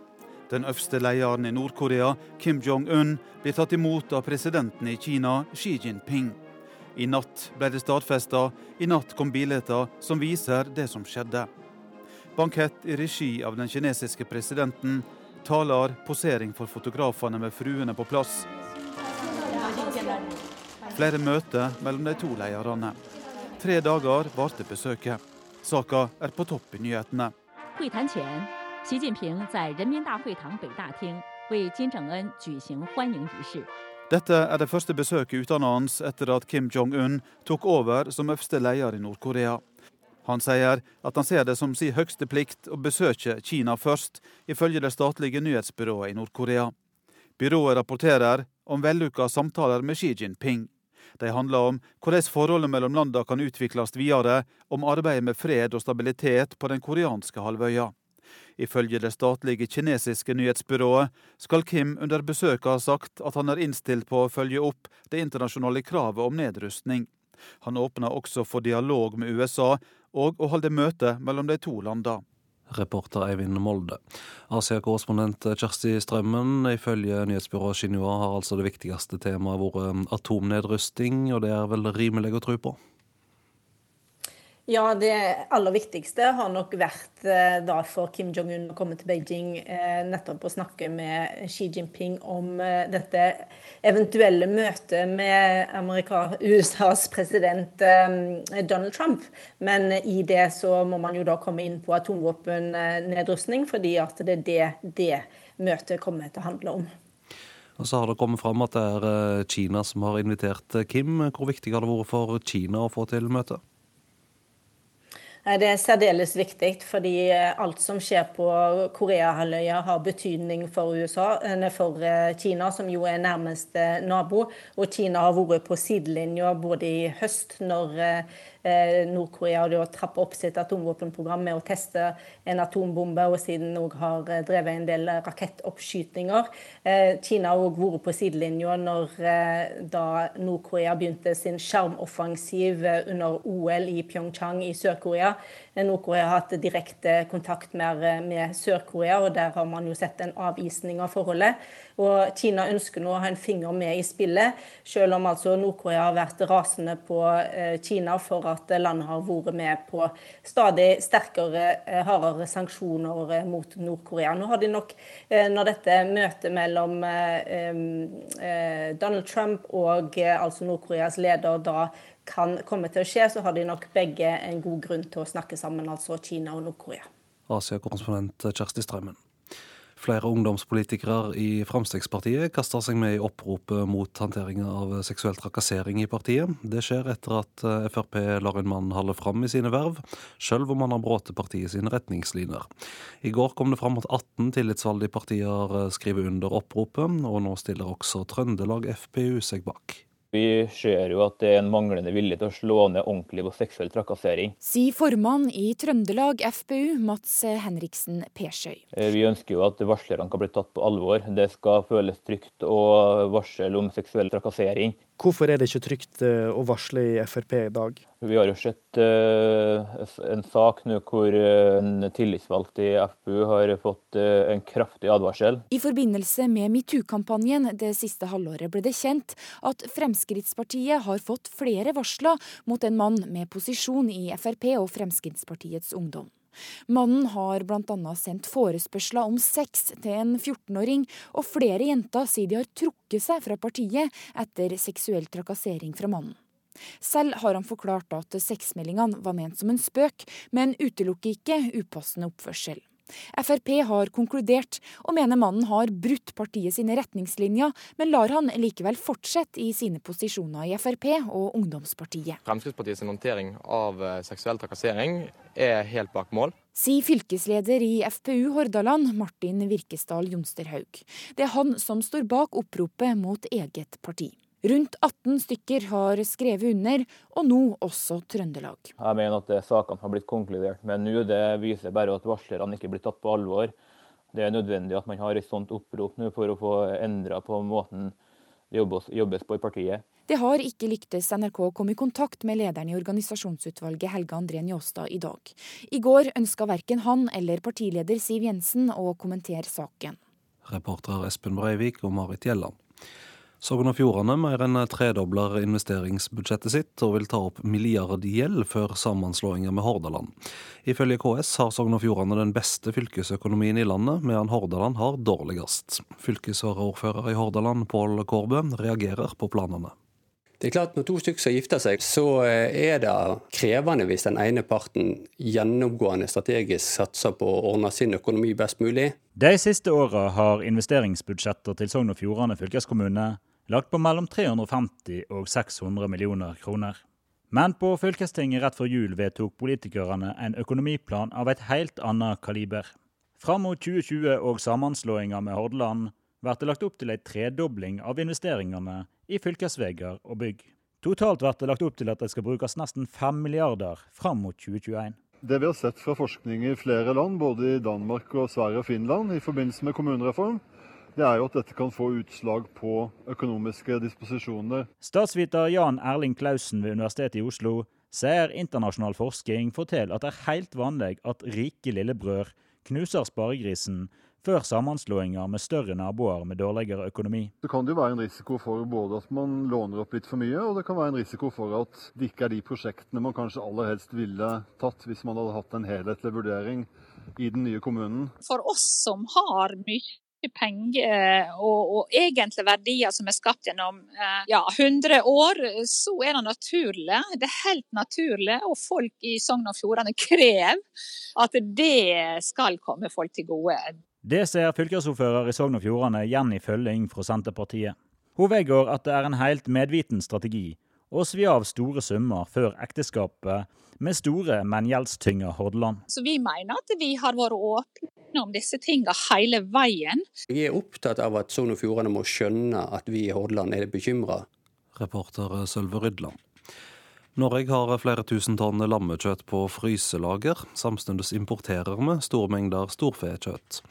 Speaker 4: Den øverste lederen i Nord-Korea, Kim Jong-un, blir tatt imot av presidenten i Kina, Xi Jinping. I natt ble det stadfesta. I natt kom bilder som viser det som skjedde. Bankett i regi av den kinesiske presidenten. Taler, posering for fotografene med fruene på plass. Flere møter mellom de to lederne. Tre dager varte besøket. Saka er på topp i nyhetene. Dette er det første besøket utenlands etter at Kim Jong-un tok over som øverste leder i Nord-Korea. Han sier at han ser det som sin høyeste plikt å besøke Kina først, ifølge det statlige nyhetsbyrået i Nord-Korea. Byrået rapporterer om vellykka samtaler med Xi Jinping. De handler om hvordan forholdet mellom landene kan utvikles videre, om arbeidet med fred og stabilitet på den koreanske halvøya. Ifølge det statlige kinesiske nyhetsbyrået skal Kim under besøket ha sagt at han er innstilt på å følge opp det internasjonale kravet om nedrustning. Han åpner også for dialog med USA og å holde møte mellom de to landene.
Speaker 23: Reporter Eivind Molde. Asia-korrespondent Kjersti Strømmen, ifølge nyhetsbyrået Xinhua har altså det viktigste temaet vært atomnedrusting, og det er vel rimelig å tro på?
Speaker 6: Ja, det aller viktigste har nok vært eh, da for Kim Jong-un å komme til Beijing eh, nettopp å snakke med Xi Jinping om eh, dette eventuelle møtet med Amerika, USAs president Donald Trump. Men i det så må man jo da komme inn på atomvåpennedrustning, fordi at det er det det møtet kommer til å handle om.
Speaker 23: Og så har det kommet fram at det er Kina som har invitert Kim. Hvor viktig har det vært for Kina å få til møtet?
Speaker 6: Det er særdeles viktig, fordi eh, alt som skjer på Koreahalvøya har betydning for, USA, for eh, Kina, som jo er nærmeste nabo. Og Kina har vært på sidelinja både i høst, når eh, Nord-Korea trapper opp sitt atomvåpenprogram med å teste en atombombe, og siden òg har eh, drevet en del rakettoppskytinger. Eh, Kina har òg vært på sidelinja når da Nord-Korea begynte sin skjermoffensiv under OL i Pyeongchang i Sør-Korea. Nord-Korea har hatt direkte kontakt med, med Sør-Korea, og der har man jo sett en avvisning av forholdet. Og Kina ønsker nå å ha en finger med i spillet, selv om altså Nord-Korea har vært rasende på eh, Kina for at landet har vært med på stadig sterkere, eh, hardere sanksjoner eh, mot Nord-Korea. Nå har de nok, når dette møtet mellom Donald Trump og altså Nord-Koreas leder da kan komme til å skje, så har de nok begge en god grunn til å snakke sammen, altså Kina og Nord-Korea.
Speaker 23: Asia-korrespondent Kjersti Strømmen. Flere ungdomspolitikere i Fremskrittspartiet kaster seg med i oppropet mot håndteringa av seksuell trakassering i partiet. Det skjer etter at Frp lar en mann holde fram i sine verv, sjøl om han har brutt partiet sine retningslinjer. I går kom det fram at 18 tillitsvalgte partier eh, skriver under oppropet, og nå stiller også Trøndelag FPU seg bak.
Speaker 3: Vi ser jo at det er en manglende vilje til å slå ned ordentlig på seksuell trakassering.
Speaker 1: Sier formann i Trøndelag FPU, Mats Henriksen Persøy.
Speaker 3: Eh, vi ønsker jo at varslerne kan bli tatt på alvor. Det skal føles trygt å varsle om seksuell trakassering.
Speaker 7: Hvorfor er det ikke trygt eh, å varsle i Frp i dag?
Speaker 3: Vi har jo sett uh, en sak nå hvor eh, en tillitsvalgt i FPU har fått en kraftig advarsel.
Speaker 1: I forbindelse med metoo-kampanjen det siste halvåret ble det kjent at Fremskrittspartiet har fått flere varsler mot en mann med posisjon i Frp og Fremskrittspartiets Ungdom. Mannen har bl.a. sendt forespørsler om sex til en 14-åring, og flere jenter sier de har trukket seg fra partiet etter seksuell trakassering fra mannen. Selv har han forklart at sexmeldingene var ment som en spøk, men utelukker ikke upassende oppførsel. Frp har konkludert og mener mannen har brutt partiet sine retningslinjer, men lar han likevel fortsette i sine posisjoner i Frp og ungdomspartiet.
Speaker 10: Fremskrittspartiets håndtering av eh, seksuell trakassering er helt bak mål.
Speaker 1: Sier fylkesleder i FPU Hordaland, Martin Virkesdal Jonsterhaug. Det er han som står bak oppropet mot eget parti. Rundt 18 stykker har skrevet under, og nå også Trøndelag.
Speaker 3: Jeg mener at sakene har blitt konkludert med nå. Det viser bare at varslerne ikke blir tatt på alvor. Det er nødvendig at man har et sånt opprop nå for å få endra på måten det jobbes, jobbes på i partiet.
Speaker 1: Det har ikke lyktes NRK å komme i kontakt med lederen i organisasjonsutvalget Helge André Njåstad i dag. I går ønska verken han eller partileder Siv Jensen å kommentere saken.
Speaker 23: Reportere Espen Breivik og Marit Gjelland. Sogn og Fjordane mer enn tredobler investeringsbudsjettet sitt og vil ta opp milliardgjeld før sammenslåinga med Hordaland. Ifølge KS har Sogn og Fjordane den beste fylkesøkonomien i landet, medan Hordaland har dårligst. Fylkesvaraordfører i Hordaland, Pål Kårbø, reagerer på planene.
Speaker 24: Det er klart Når to stykker gifter seg, så eh, er det krevende hvis den ene parten gjennomgående strategisk satser på å ordne sin økonomi best mulig.
Speaker 25: De siste åra har investeringsbudsjetter til Sogn og Fjordane fylkeskommune lagt på mellom 350 og 600 millioner kroner. Men på fylkestinget rett før jul vedtok politikerne en økonomiplan av et helt annet kaliber. Fram mot 2020 og sammenslåinga med Hordaland blir det lagt opp til en tredobling av investeringene i fylkesveier og bygg. Totalt blir det lagt opp til at det skal brukes nesten 5 milliarder fram mot 2021.
Speaker 26: Det vi har sett fra forskning i flere land, både i Danmark og Sverige og Finland, i forbindelse med kommunereform, det er jo at dette kan få utslag på økonomiske disposisjoner.
Speaker 25: Statsviter Jan Erling Klausen ved Universitetet i Oslo sier internasjonal forskning forteller at det er helt vanlig at rike lillebrød knuser sparegrisen før sammenslåinger med større naboer med dårligere økonomi.
Speaker 26: Så kan det jo være en risiko for både at man låner opp litt for mye, og det kan være en risiko for at det ikke er de prosjektene man kanskje aller helst ville tatt hvis man hadde hatt en helhetlig vurdering i den nye kommunen.
Speaker 27: For oss som har mye penger og, og egentlig verdier som er skapt gjennom eh, ja, 100 år, så er det naturlig. Det er helt naturlig, og folk i Sogn og Fjordane krever at det skal komme folk til gode.
Speaker 25: Det ser fylkesordfører i Sogn og Fjordane Jenny Følling fra Senterpartiet. Hun vedgår at det er en helt medviten strategi å svi av store summer før ekteskapet med store, men gjeldstynga Hordaland.
Speaker 27: Så vi mener at vi har vært åpne om disse tingene hele veien.
Speaker 24: Vi er opptatt av at Sogn og Fjordane må skjønne at vi i Hordaland er bekymra.
Speaker 23: Reporter Sølve Rydland. Norge har flere tusen tonn lammekjøtt på fryselager. Samtidig importerer vi store mengder storfekjøtt.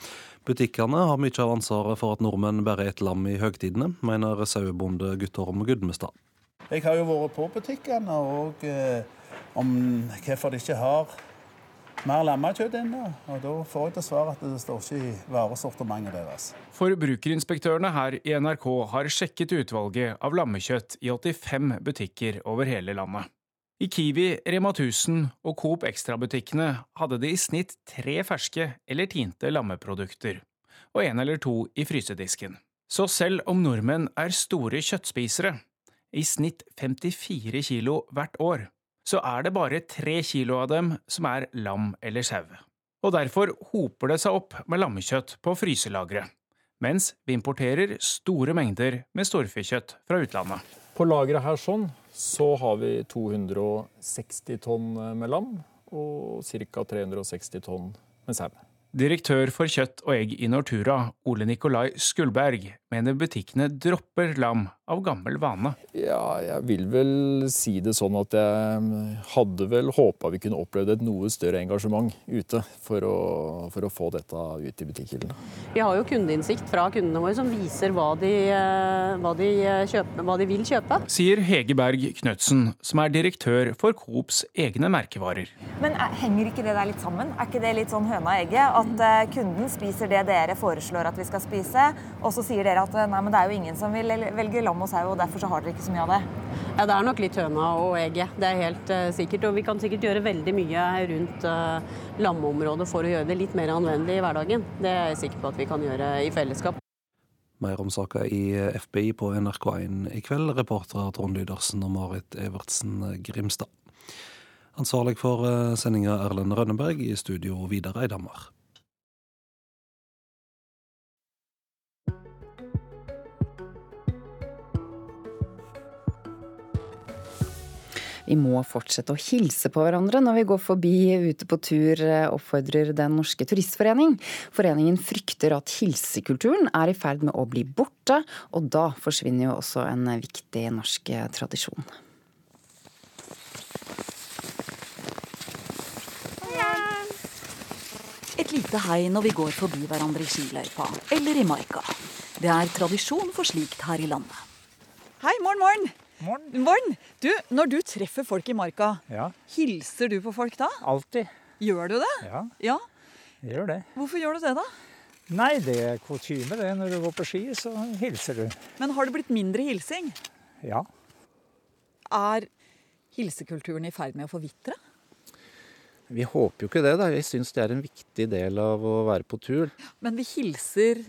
Speaker 23: Butikkene har mye av ansvaret for at nordmenn bare et lam i høgtidene, mener sauebonde Guttorm Gudmestad.
Speaker 28: Jeg har jo vært på butikkene og eh, om hvorfor de ikke har mer lammekjøtt inn da, Og da får jeg til svar at det står ikke i varesortimentet deres.
Speaker 12: Forbrukerinspektørene her i NRK har sjekket utvalget av lammekjøtt i 85 butikker over hele landet. I Kiwi, Rema 1000 og Coop Extra-butikkene hadde de i snitt tre ferske eller tinte lammeprodukter, og en eller to i frysedisken. Så selv om nordmenn er store kjøttspisere, i snitt 54 kilo hvert år, så er det bare tre kilo av dem som er lam eller sau. Og derfor hoper det seg opp med lammekjøtt på fryselageret, mens vi importerer store mengder med storfekjøtt fra utlandet.
Speaker 29: På lageret her sånn så har vi 260 tonn med lam og ca. 360 tonn med sau.
Speaker 12: Direktør for kjøtt og egg i Nortura, Ole Nikolai Skulberg, mener butikkene dropper lam av gammel vane.
Speaker 29: Ja, jeg vil vel si det sånn at jeg hadde vel håpa vi kunne opplevd et noe større engasjement ute for å, for å få dette ut i butikkhyllene.
Speaker 14: Vi har jo kundeinnsikt fra kundene våre som viser hva de, hva de, kjøper, hva de vil kjøpe.
Speaker 12: Sier Hege Berg Knøtsen, som er direktør for Coops egne merkevarer.
Speaker 15: Men henger ikke det der litt sammen? Er ikke det litt sånn høna og egget? At kunden spiser det dere foreslår at vi skal spise, og så sier dere at nei, men det er jo ingen som vil velge lam og sau, og derfor så har dere ikke så mye av det?
Speaker 14: Ja, Det er nok litt høna og egget, det er helt uh, sikkert. Og vi kan sikkert gjøre veldig mye rundt uh, lammeområdet for å gjøre det litt mer anvendelig i hverdagen. Det er jeg sikker på at vi kan gjøre i fellesskap.
Speaker 23: Mer om saka i FBI på NRK1 i kveld. Reportere Trond Lydersen og Marit Evertsen Grimstad. Ansvarlig for sendinga Erlend Rønneberg, i studio Vidar Eidhammer.
Speaker 2: Vi må fortsette å hilse på hverandre når vi går forbi ute på tur, oppfordrer Den norske turistforening. Foreningen frykter at hilsekulturen er i ferd med å bli borte, og da forsvinner jo også en viktig norsk tradisjon.
Speaker 30: Et lite hei når vi går forbi hverandre i skiløypa eller i marka. Det er tradisjon for slikt her i landet.
Speaker 31: Hei, morgen, morgen. Morgen. morgen. Du, når du treffer folk i marka,
Speaker 32: ja.
Speaker 31: hilser du på folk da?
Speaker 32: Alltid.
Speaker 31: Gjør du det?
Speaker 32: Ja.
Speaker 31: ja.
Speaker 32: Jeg gjør det.
Speaker 31: Hvorfor gjør du det, da?
Speaker 32: Nei, det er kutyme det. Når du går på ski, så hilser du.
Speaker 31: Men har det blitt mindre hilsing?
Speaker 32: Ja.
Speaker 31: Er hilsekulturen i ferd med å forvitre?
Speaker 33: Vi håper jo ikke det. da. Jeg syns det er en viktig del av å være på tur.
Speaker 31: Men vi hilser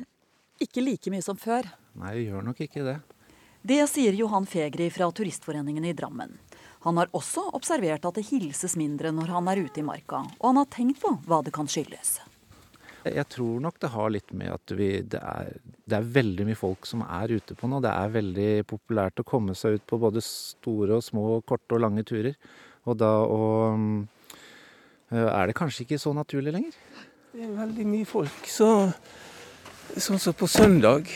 Speaker 31: ikke like mye som før?
Speaker 33: Nei, vi gjør nok ikke det.
Speaker 30: Det sier Johan Fegri fra Turistforeningen i Drammen. Han har også observert at det hilses mindre når han er ute i marka, og han har tenkt på hva det kan skyldes.
Speaker 33: Jeg tror nok det har litt med at vi, det, er, det, er, veldig mye folk som er ute på nå. Det er veldig populært å komme seg ut på både store og små, korte og lange turer. Og da og, er det kanskje ikke så naturlig lenger.
Speaker 34: Det er veldig mye folk. Så, sånn som på søndag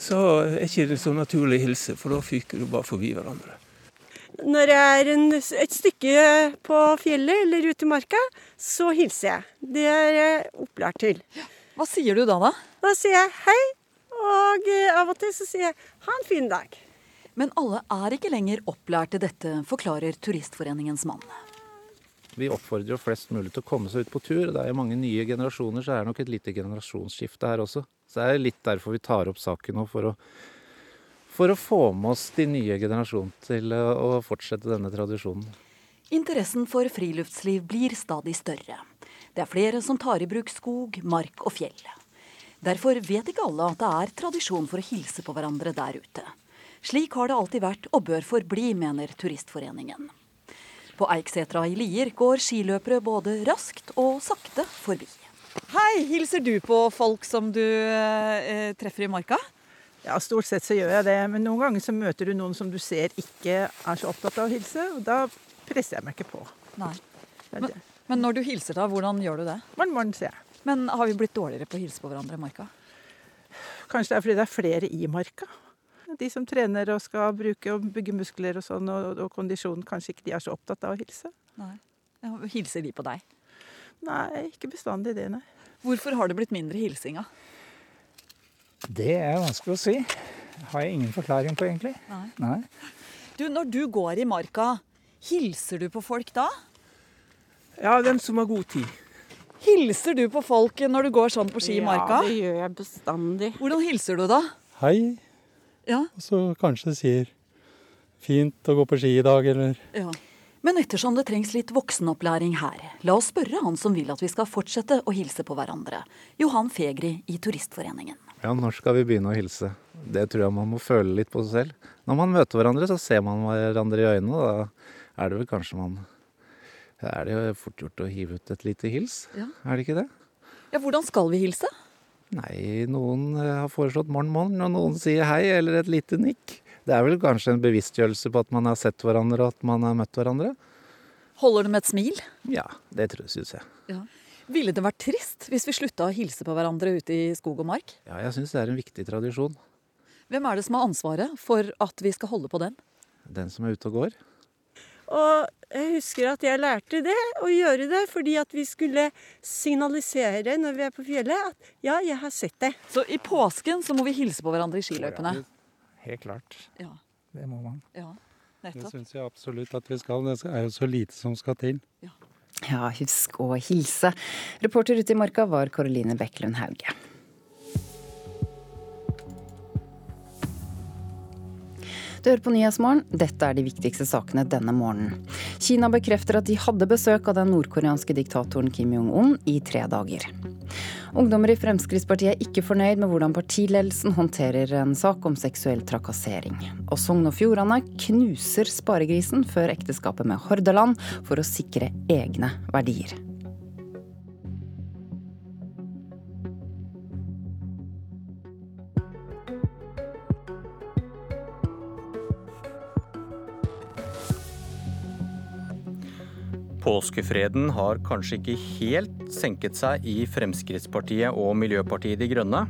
Speaker 34: så er ikke det så naturlig å hilse, for da fyker du bare forbi hverandre.
Speaker 35: Når jeg er en, et stykke på fjellet eller ute i marka, så hilser jeg. Det er jeg opplært til.
Speaker 31: Hva sier du da, da?
Speaker 35: Da sier jeg hei, og eh, av og til så sier jeg ha en fin dag.
Speaker 30: Men alle er ikke lenger opplært til dette, forklarer Turistforeningens mann.
Speaker 33: Vi oppfordrer jo flest mulig til å komme seg ut på tur. Det er jo mange nye generasjoner, så det er nok et lite generasjonsskifte her også. Så det er litt derfor vi tar opp saken nå, for å, for å få med oss de nye generasjonene til å fortsette denne tradisjonen.
Speaker 30: Interessen for friluftsliv blir stadig større. Det er flere som tar i bruk skog, mark og fjell. Derfor vet ikke alle at det er tradisjon for å hilse på hverandre der ute. Slik har det alltid vært og bør forbli, mener Turistforeningen. På Eiksetra i Lier går skiløpere både raskt og sakte forbi.
Speaker 31: Hei, hilser du på folk som du eh, treffer i marka?
Speaker 36: Ja, stort sett så gjør jeg det. Men noen ganger så møter du noen som du ser ikke er så opptatt av å hilse, og da presser jeg meg ikke på.
Speaker 31: Nei. Men, men når du hilser da, hvordan gjør du det?
Speaker 36: Morgen, morgen, sier jeg.
Speaker 31: Men har vi blitt dårligere på å hilse på hverandre i marka?
Speaker 36: Kanskje det er fordi det er flere i marka. De som trener og skal bruke og bygge muskler og sånn, og, og kondisjon, kanskje ikke de er så opptatt av å hilse.
Speaker 31: Nei. Hilser de på deg?
Speaker 36: Nei, ikke bestandig det, nei.
Speaker 31: Hvorfor har det blitt mindre hilsing, da?
Speaker 32: Det er vanskelig å si. Har jeg ingen forklaring på, egentlig.
Speaker 31: Nei.
Speaker 32: Nei.
Speaker 31: Du, når du går i marka, hilser du på folk da?
Speaker 34: Ja, dem som har god tid.
Speaker 31: Hilser du på folk når du går sånn på ski i marka?
Speaker 35: Ja, det gjør jeg bestandig.
Speaker 31: Hvordan hilser du da?
Speaker 37: Hei.
Speaker 31: Ja.
Speaker 37: Og så kanskje sier fint å gå på ski i dag, eller
Speaker 30: Ja. Men ettersom det trengs litt voksenopplæring her, la oss spørre han som vil at vi skal fortsette å hilse på hverandre. Johan Fegri i Turistforeningen.
Speaker 33: Ja, når skal vi begynne å hilse? Det tror jeg man må føle litt på seg selv. Når man møter hverandre, så ser man hverandre i øynene, og da er det vel kanskje man Da er det jo fort gjort å hive ut et lite hils,
Speaker 31: Ja.
Speaker 33: er det ikke det?
Speaker 31: Ja, Hvordan skal vi hilse?
Speaker 33: Nei, noen eh, har foreslått morgen, morgen, og noen sier hei, eller et lite nikk. Det er vel kanskje en bevisstgjørelse på at man har sett hverandre, og at man har møtt hverandre?
Speaker 31: Holder det med et smil?
Speaker 33: Ja, det syns jeg.
Speaker 31: Ja. Ville det vært trist hvis vi slutta å hilse på hverandre ute i skog og mark?
Speaker 33: Ja, jeg syns det er en viktig tradisjon.
Speaker 31: Hvem er det som har ansvaret for at vi skal holde på den?
Speaker 33: Den som er ute og går.
Speaker 35: Og jeg husker at jeg lærte det, å gjøre det, fordi at vi skulle signalisere når vi er på fjellet at ja, jeg har sett det.
Speaker 31: Så i påsken så må vi hilse på hverandre i skiløypene?
Speaker 32: Helt klart.
Speaker 31: Ja.
Speaker 32: Det må man.
Speaker 31: Ja,
Speaker 37: Det
Speaker 31: nettopp.
Speaker 37: syns jeg absolutt at vi skal. Det er jo så lite som skal til.
Speaker 2: Ja, husk å hilse. Reporter ute i marka var Karoline Bekkelund Hauge. Du hører på Nyhetsmorgen. Dette er de viktigste sakene denne morgenen. Kina bekrefter at de hadde besøk av den nordkoreanske diktatoren Kim Jong-un i tre dager. Ungdommer i Fremskrittspartiet er ikke fornøyd med hvordan partiledelsen håndterer en sak om seksuell trakassering. Og Sogn og Fjordane knuser sparegrisen før ekteskapet med Hordaland for å sikre egne verdier.
Speaker 38: Påskefreden har kanskje ikke helt senket seg i Fremskrittspartiet og Miljøpartiet De Grønne.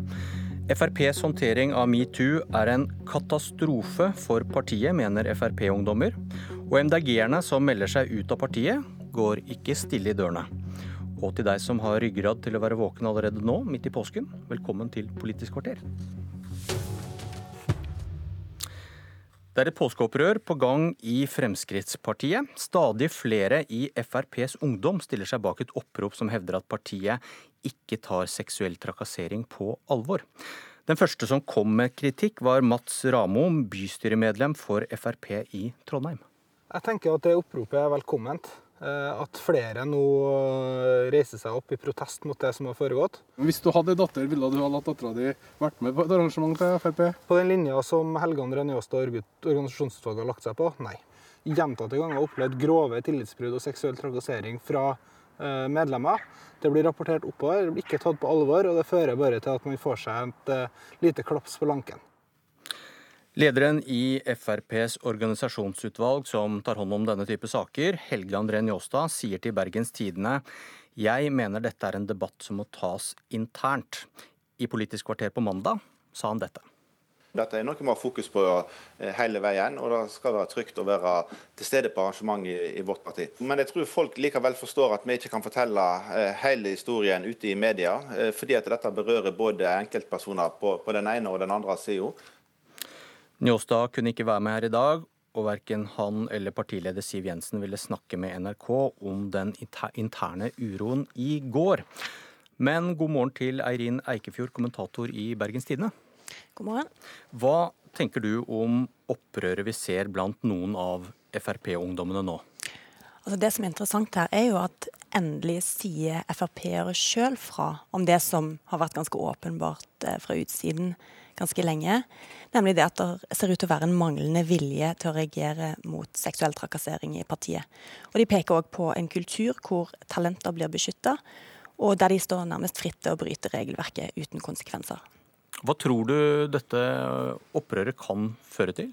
Speaker 38: FrPs håndtering av metoo er en katastrofe for partiet, mener Frp-ungdommer. Og MDG-erne som melder seg ut av partiet, går ikke stille i dørene. Og til deg som har ryggrad til å være våken allerede nå, midt i påsken, velkommen til Politisk kvarter. Det er et påskeopprør på gang i Fremskrittspartiet. Stadig flere i FrPs ungdom stiller seg bak et opprop som hevder at partiet ikke tar seksuell trakassering på alvor. Den første som kom med kritikk, var Mats Ramom, bystyremedlem for Frp i Trondheim.
Speaker 39: Jeg tenker at det oppropet er velkomment. Eh, At flere nå eh, reiser seg opp i protest mot det som har foregått.
Speaker 40: Hvis du hadde datter, ville du ha latt dattera di vært med på et arrangement til Frp?
Speaker 39: På den linja som Helgan Njåstad og organisasjonsutvalget har lagt seg på, nei. Gjentatte ganger har opplevd grove tillitsbrudd og seksuell trakassering fra eh, medlemmer. Det blir rapportert oppover, det blir ikke tatt på alvor, og det fører bare til at man får seg et lite klaps på lanken.
Speaker 38: Lederen i FrPs organisasjonsutvalg som tar hånd om denne type saker, Helge André Njåstad, sier til Bergens Tidende jeg mener dette er en debatt som må tas internt. I Politisk kvarter på mandag sa han dette.
Speaker 41: Dette er noe vi har fokus på eh, hele veien, og det skal være trygt å være til stede på arrangement i, i vårt parti. Men jeg tror folk likevel forstår at vi ikke kan fortelle eh, hele historien ute i media, eh, fordi at dette berører både enkeltpersoner på, på den ene og den andre sida.
Speaker 38: Njåstad kunne ikke være med her i dag, og verken han eller partileder Siv Jensen ville snakke med NRK om den interne uroen i går. Men god morgen til Eirin Eikefjord, kommentator i Bergens Tidende.
Speaker 42: God morgen.
Speaker 38: Hva tenker du om opprøret vi ser blant noen av Frp-ungdommene nå?
Speaker 42: Altså det som er interessant her, er jo at endelig sier Frp-ere sjøl fra om det som har vært ganske åpenbart eh, fra utsiden ganske lenge. Nemlig det at det ser ut til å være en manglende vilje til å reagere mot seksuell trakassering i partiet. Og De peker òg på en kultur hvor talenter blir beskytta, og der de står nærmest fritt til å bryte regelverket uten konsekvenser.
Speaker 38: Hva tror du dette opprøret kan føre til?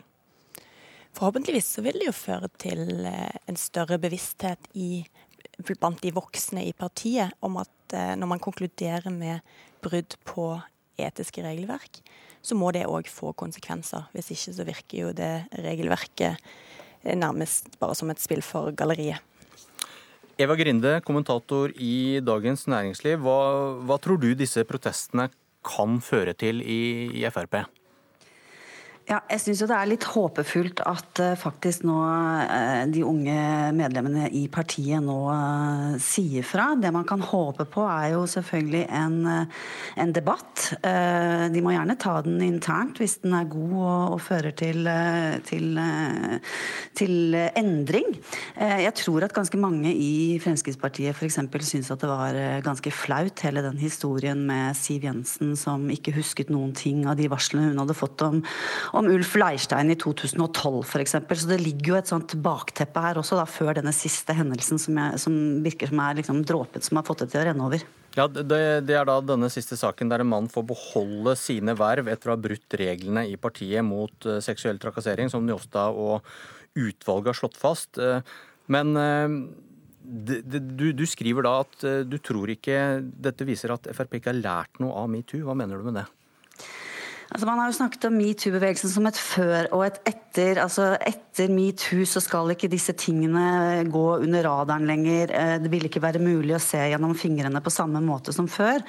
Speaker 42: Forhåpentligvis så vil det jo føre til eh, en større bevissthet i, blant de voksne i partiet om at eh, når man konkluderer med brudd på etiske regelverk, så må det òg få konsekvenser. Hvis ikke så virker jo det regelverket nærmest bare som et spill for galleriet.
Speaker 38: Eva Grinde, kommentator i Dagens Næringsliv. Hva, hva tror du disse protestene kan føre til i, i Frp?
Speaker 43: Ja, jeg syns det er litt håpefullt at uh, faktisk nå uh, de unge medlemmene i partiet nå uh, sier fra. Det man kan håpe på er jo selvfølgelig en, en debatt. de må gjerne ta den internt hvis den er god og, og fører til, til, til endring. jeg tror at ganske mange i Fremskrittspartiet f.eks. syns at det var ganske flaut hele den historien med Siv Jensen som ikke husket noen ting av de varslene hun hadde fått om om Ulf Leirstein i 2012 f.eks. Så det ligger jo et sånt bakteppe her også, da, før denne siste hendelsen som, jeg, som virker som er liksom dråpen som har fått det til å renne over.
Speaker 38: Ja, det, det, er da denne siste saken der en mann får beholde sine verv etter å ha brutt reglene i partiet mot uh, seksuell trakassering, som Njåstad og utvalget har slått fast. Uh, men det, du, du, skriver da at du tror ikke dette viser at Frp ikke har lært noe av metoo. Hva mener du med det?
Speaker 43: Altså Man har jo snakket om metoo-bevegelsen som et før og et etter. altså Etter metoo så skal ikke disse tingene gå under radaren lenger. Eh, det vil ikke være mulig å se gjennom fingrene på samme måte som før.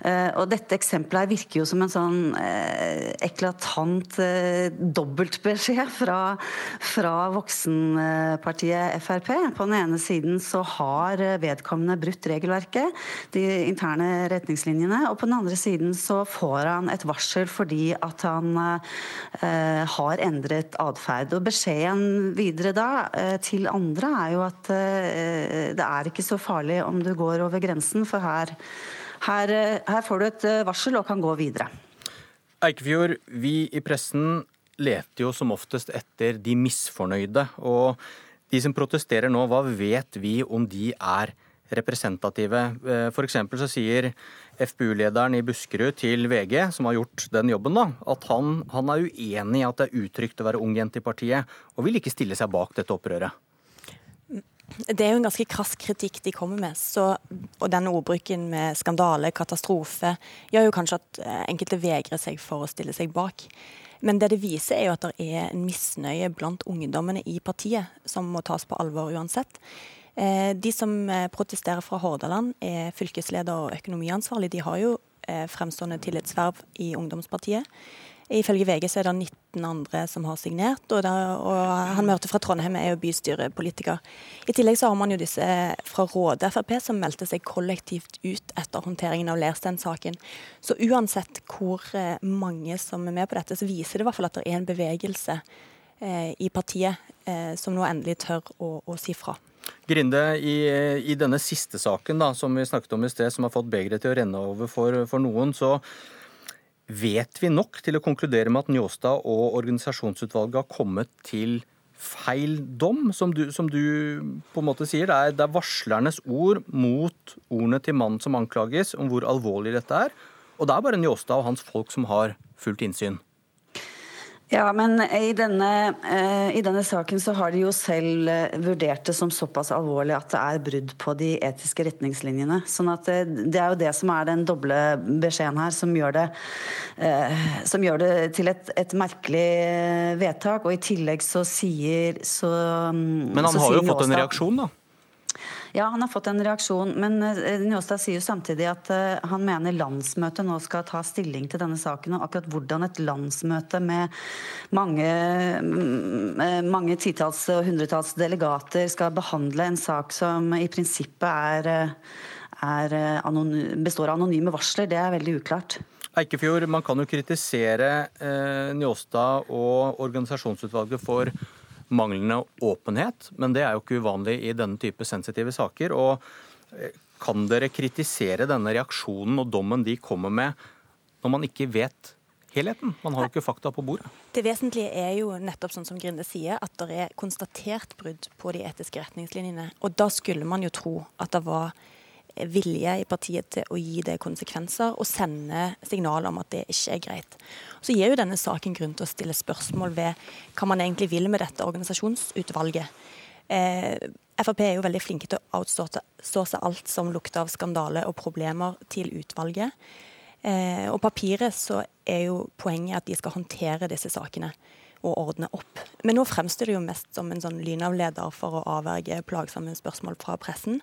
Speaker 43: Eh, og dette eksempelet her virker jo som en sånn eh, eklatant dobbeltbeskjed fra, fra voksenpartiet Frp. På den ene siden så har vedkommende brutt regelverket, de interne retningslinjene, og på den andre siden så får han et varsel fordi fordi at han eh, har endret atferd. Beskjeden videre da eh, til andre er jo at eh, det er ikke så farlig om du går over grensen, for her, her, her får du et varsel og kan gå videre.
Speaker 38: Eikefjord, vi i pressen leter jo som oftest etter de misfornøyde. Og de som protesterer nå, hva vet vi om de er representative? F.eks. så sier FPU-lederen i Buskerud til VG, som har gjort den jobben, da, at han, han er uenig i at det er utrygt å være ung jente i partiet, og vil ikke stille seg bak dette opprøret.
Speaker 42: Det er jo en ganske krass kritikk de kommer med. Så, og denne ordbruken med skandale, katastrofe, gjør jo kanskje at eh, enkelte vegrer seg for å stille seg bak. Men det det viser, er jo at det er en misnøye blant ungdommene i partiet, som må tas på alvor uansett. Eh, de som eh, protesterer fra Hordaland, er fylkesleder og økonomiansvarlig. De har jo eh, fremstående tillitsverv i ungdomspartiet. Ifølge VG så er det 19 andre som har signert, og, der, og han mørte fra Trondheim er jo bystyrepolitiker. I tillegg så har man jo disse fra Råde Frp som meldte seg kollektivt ut etter håndteringen av Leirstein-saken. Så uansett hvor mange som er med på dette, så viser det i hvert fall at det er en bevegelse eh, i partiet eh, som nå endelig tør å, å si fra.
Speaker 38: Grinde, i, i, denne siste saken da, som vi snakket om i sted, som har fått begeret til å renne over for, for, noen, så vet vi nok til å konkludere med at Njåstad og organisasjonsutvalget har kommet til feil dom, som du, som du på en måte sier. Det er, det er varslernes ord mot ordene til mannen som anklages, om hvor alvorlig dette er. Og det er bare Njåstad og hans folk som har fullt innsyn.
Speaker 43: Ja, men i denne, i denne, saken så har de jo selv vurdert det som såpass alvorlig at det er brudd på de etiske retningslinjene. Sånn at det er jo det som er den doble beskjeden her, som gjør det, som gjør det til et, et merkelig vedtak. Og i tillegg så sier så
Speaker 38: Men han har jo fått en reaksjon, da?
Speaker 43: Ja, han har fått en reaksjon. Men eh, Njåstad sier jo samtidig at uh, han mener landsmøtet nå skal ta stilling til denne saken. Og akkurat hvordan et landsmøte med mange, mm, mange titalls og hundretalls delegater skal behandle en sak som i prinsippet er, er er består av anonyme varsler, det er veldig uklart.
Speaker 38: Eikefjord, man kan jo kritisere eh, Njåstad og organisasjonsutvalget for manglende åpenhet, men det er jo ikke uvanlig i denne type sensitive saker. og eh, Kan dere kritisere denne reaksjonen og dommen de kommer med, når man ikke vet helheten? Man har jo ikke fakta på bordet.
Speaker 42: Det vesentlige er jo nettopp sånn som Grinde sier, at det er konstatert brudd på de etiske retningslinjene. Og da skulle man jo tro at det var vilje i partiet til å gi det konsekvenser og sende signaler om at det ikke er greit. Så gir jo denne saken grunn til å stille spørsmål ved hva man egentlig vil med dette organisasjonsutvalget. Eh, Frp er jo veldig flinke til å outsource alt som lukter av skandale og problemer til utvalget. Eh, og papiret så er jo poenget at de skal håndtere disse sakene og ordne opp. Men nå fremstår det jo mest som en sånn lynavleder for å avverge plagsomme spørsmål fra pressen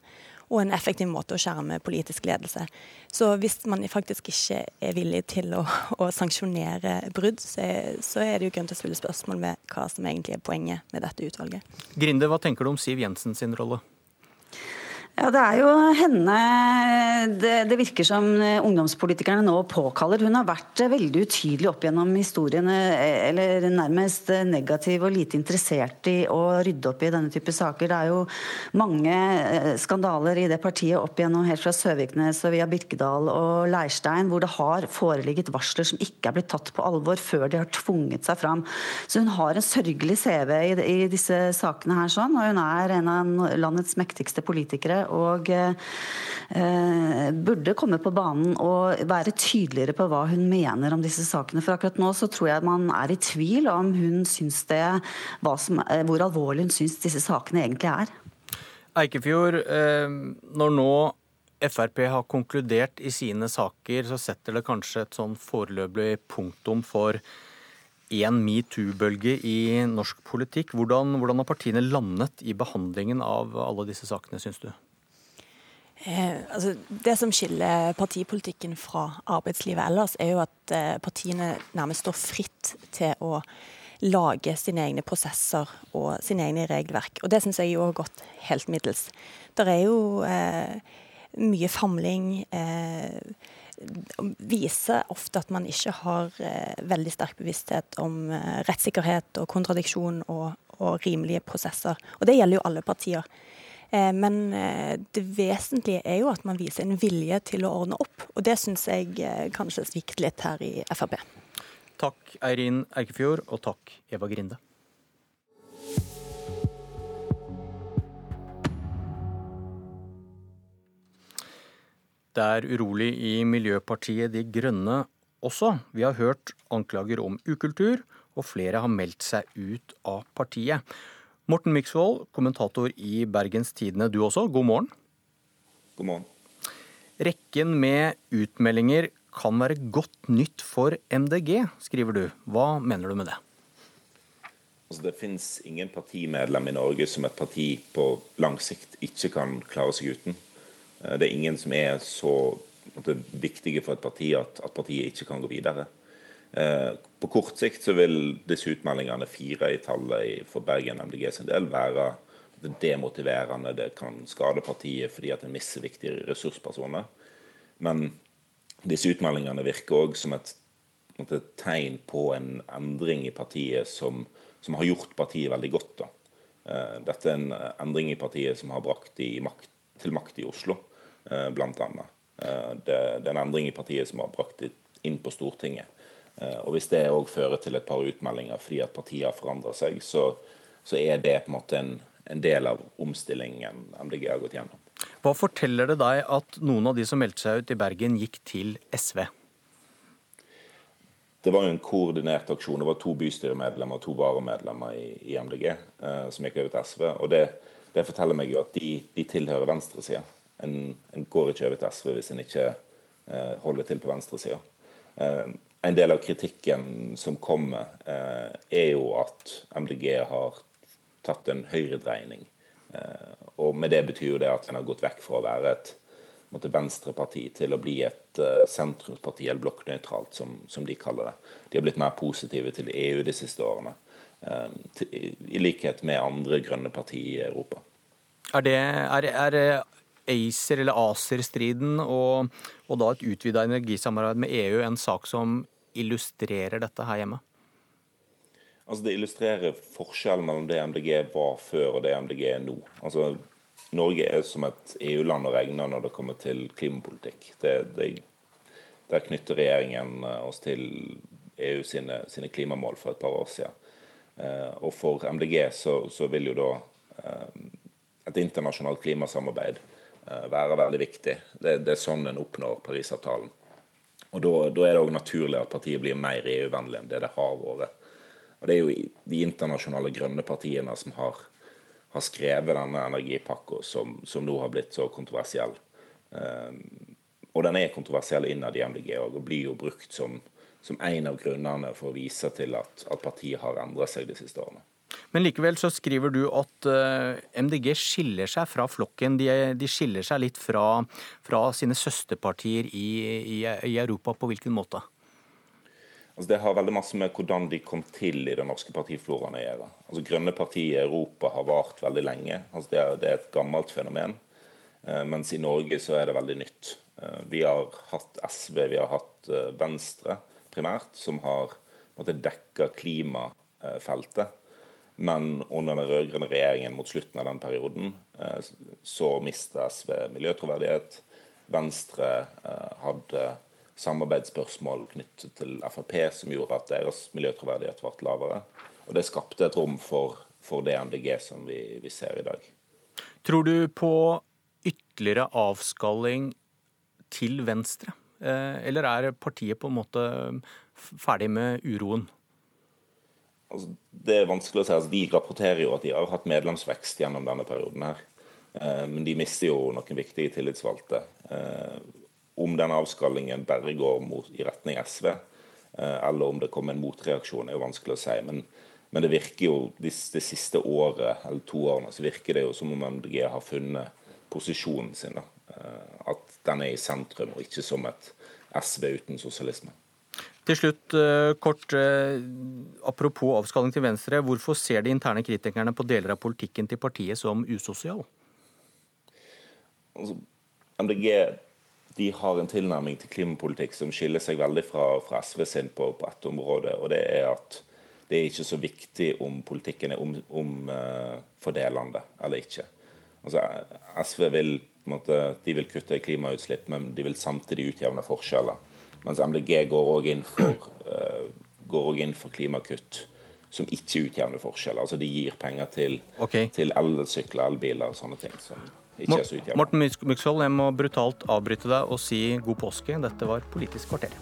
Speaker 42: og en effektiv måte å skjerme politisk ledelse. Så hvis man faktisk ikke er villig til å, å sanksjonere brudd, så så er, det jo grunn til å stille spørsmål med hva som egentlig er poenget med dette utvalget.
Speaker 38: Grinde, hva tenker du om Siv Jensen sin rolle?
Speaker 43: Ja, Det er jo henne det, det, virker som ungdomspolitikerne nå påkaller. Hun har vært veldig utydelig opp gjennom historiene, eller nærmest negativ og lite interessert i å rydde opp i denne type saker. Det er jo mange eh, skandaler i det partiet opp gjennom helt fra Søviknes og via Birkedal og Leirstein, hvor det har foreligget varsler som ikke er blitt tatt på alvor før de har tvunget seg fram. Så hun har en sørgelig CV i, i disse sakene her, sånn, og hun er en av landets mektigste politikere og eh, burde komme på banen og være tydeligere på hva hun mener om disse sakene. For akkurat nå så tror jeg man er i tvil om hun syns det, som, hvor alvorlig hun syns disse sakene egentlig er.
Speaker 38: Eikefjord, eh, når nå Frp har konkludert i sine saker, så setter det kanskje et sånn foreløpig punktum for en metoo-bølge i norsk politikk. Hvordan, hvordan, har partiene landet i behandlingen av alle disse sakene, syns du?
Speaker 42: Eh, altså, det som skiller partipolitikken fra arbeidslivet ellers, er jo at eh, partiene nærmest står fritt til å lage sine egne prosesser og sine egne regelverk. Og det syns jeg jo har gått helt middels. Der er jo eh, mye famling. Eh, viser ofte at man ikke har eh, veldig sterk bevissthet om eh, rettssikkerhet og kontradiksjon og, og rimelige prosesser. Og det gjelder jo alle partier. Eh, men eh, det vesentlige er jo at man viser en vilje til å ordne opp. Og det syns jeg eh, kanskje svikter litt her i Frp.
Speaker 38: Takk Eirin Eikefjord, og takk Eva Grinde. Det er urolig i Miljøpartiet De Grønne også. Vi har hørt anklager om ukultur, og flere har meldt seg ut av partiet. Morten Myksvold, kommentator i Bergens Tidende, du også. God morgen.
Speaker 44: God morgen.
Speaker 38: Rekken med utmeldinger kan være godt nytt for MDG, skriver du. Hva mener du med det?
Speaker 44: Altså, det finnes ingen partimedlem i Norge som et parti på lang sikt ikke kan klare seg uten. Eh, det er ingen som er så viktige for et parti at, at partiet ikke kan gå videre. Eh, på kort sikt så vil disse utmeldingene, fire i tallet for Bergen MDG sin del, være demotiverende. Det kan skade partiet fordi at en mister viktige ressurspersoner. Men disse utmeldingene virker òg som et, et, tegn på en endring i partiet som, som har gjort partiet veldig godt. Da. Eh, dette er en endring i partiet som har brakt makt, til makt i Oslo, eh, bl.a. Det, det er en endring i partiet som har brakt det inn på Stortinget. Eh, og Hvis det òg fører til et par utmeldinger fordi at partiet har forandra seg, så, så, er det på en måte en, en, del av omstillingen MDG har gått gjennom.
Speaker 38: Hva forteller det deg at noen av de som meldte seg ut i Bergen, gikk til SV?
Speaker 44: det var jo en koordinert aksjon. Det var to bystyremedlemmer og to varamedlemmer i, i MDG eh, som gikk over til SV. og det, det forteller meg jo at de, de tilhører venstresida. En, en, går ikke over til SV hvis en ikke eh, holder til på venstresida. Eh, en del av kritikken som kommer, eh, er jo at MDG har tatt en høyredreining. Eh, og med det betyr jo det at en har gått vekk fra å være et måtte, venstreparti til å bli et uh, sentrumsparti, eller blokknøytralt, som, som, de kaller det. De har blitt mer positive til EU de siste årene, um, til, i, likhet med andre grønne partier i Europa.
Speaker 38: Er det er, er ACER- eller ACER-striden og, og, da et utvida energisamarbeid med EU en sak som illustrerer dette her hjemme?
Speaker 44: Altså Det illustrerer forskjellen mellom det MDG var før og det MDG er nå. Altså Norge er som et EU-land å regne når det kommer til klimapolitikk. Det, det, der knytter regjeringen eh, oss til EU sine, sine, klimamål for et par år siden. Eh, og for MDG så, så vil jo da eh, et internasjonalt klimasamarbeid være veldig viktig. Det, det, er sånn en oppnår Parisavtalen. Og da, er det òg naturlig at partiet blir mer EU-vennlig enn det det har vært. Og Det er jo de internasjonale grønne partiene som har, har skrevet denne energipakka, som, som, nå har blitt så kontroversiell. Um, og den er kontroversiell innad i MDG og blir jo brukt som, som en av grunnene for å vise til at, at partiet har endra seg de siste årene.
Speaker 38: Men likevel så skriver du at eh, MDG skiller seg fra flokken. De, de skiller seg litt fra, fra sine søsterpartier i, i, i Europa. På hvilken måte?
Speaker 44: Altså det har veldig masse med hvordan de kom til i den norske partifloraen å gjøre. Altså Grønne partier i Europa har vart veldig lenge. Altså det, er, det er et gammelt fenomen. Eh, mens i Norge så er det veldig nytt. Eh, vi har hatt SV, vi har hatt Venstre primært, som har måtte, dekka klimafeltet. Men under den rød-grønne regjeringen mot slutten av den perioden eh, så mista SV miljøtroverdighet. Venstre eh, hadde samarbeidsspørsmål knyttet til Frp som gjorde at deres miljøtroverdighet ble lavere. Og det skapte et rom for, for det MDG som vi, vi, ser i dag.
Speaker 38: Tror du på ytterligere avskalling til venstre? Eh, eller er partiet på en måte ferdig med uroen?
Speaker 44: Altså, det er vanskelig å si. Altså, de rapporterer jo at de har hatt medlemsvekst gjennom denne perioden. her. Eh, men de mister jo noen viktige tillitsvalgte. Eh, om den avskallingen bare går mot, i retning SV, eh, eller om det kommer en motreaksjon, er jo vanskelig å si. Men, men det virker jo det, det, siste året, eller to årene, så virker det jo som om MDG har funnet posisjonen sin. Da. Eh, at den er i sentrum, og ikke som et SV uten sosialisme.
Speaker 38: Til slutt, eh, kort, apropos avskalling til Venstre. Hvorfor ser de interne kritikerne på deler av politikken til partiet som usosial?
Speaker 44: Altså, MDG de har en tilnærming til klimapolitikk som skiller seg veldig fra, fra SV sin på, på ett område. og det er at det er ikke så viktig om politikken er omfordelende om, uh, eller ikke. Altså, SV vil, måte, vil kutte klimautslipp, men de vil samtidig utjevne forskjeller. Mens MDG går òg inn, uh, inn, for klimakutt som ikke utjevner forskjeller. Altså De gir penger til, okay. til elsykler, elbiler og sånne ting. som ikke er så utjevne.
Speaker 38: Morten Myksvold, jeg må brutalt avbryte deg og si god påske. Dette var Politisk kvarter.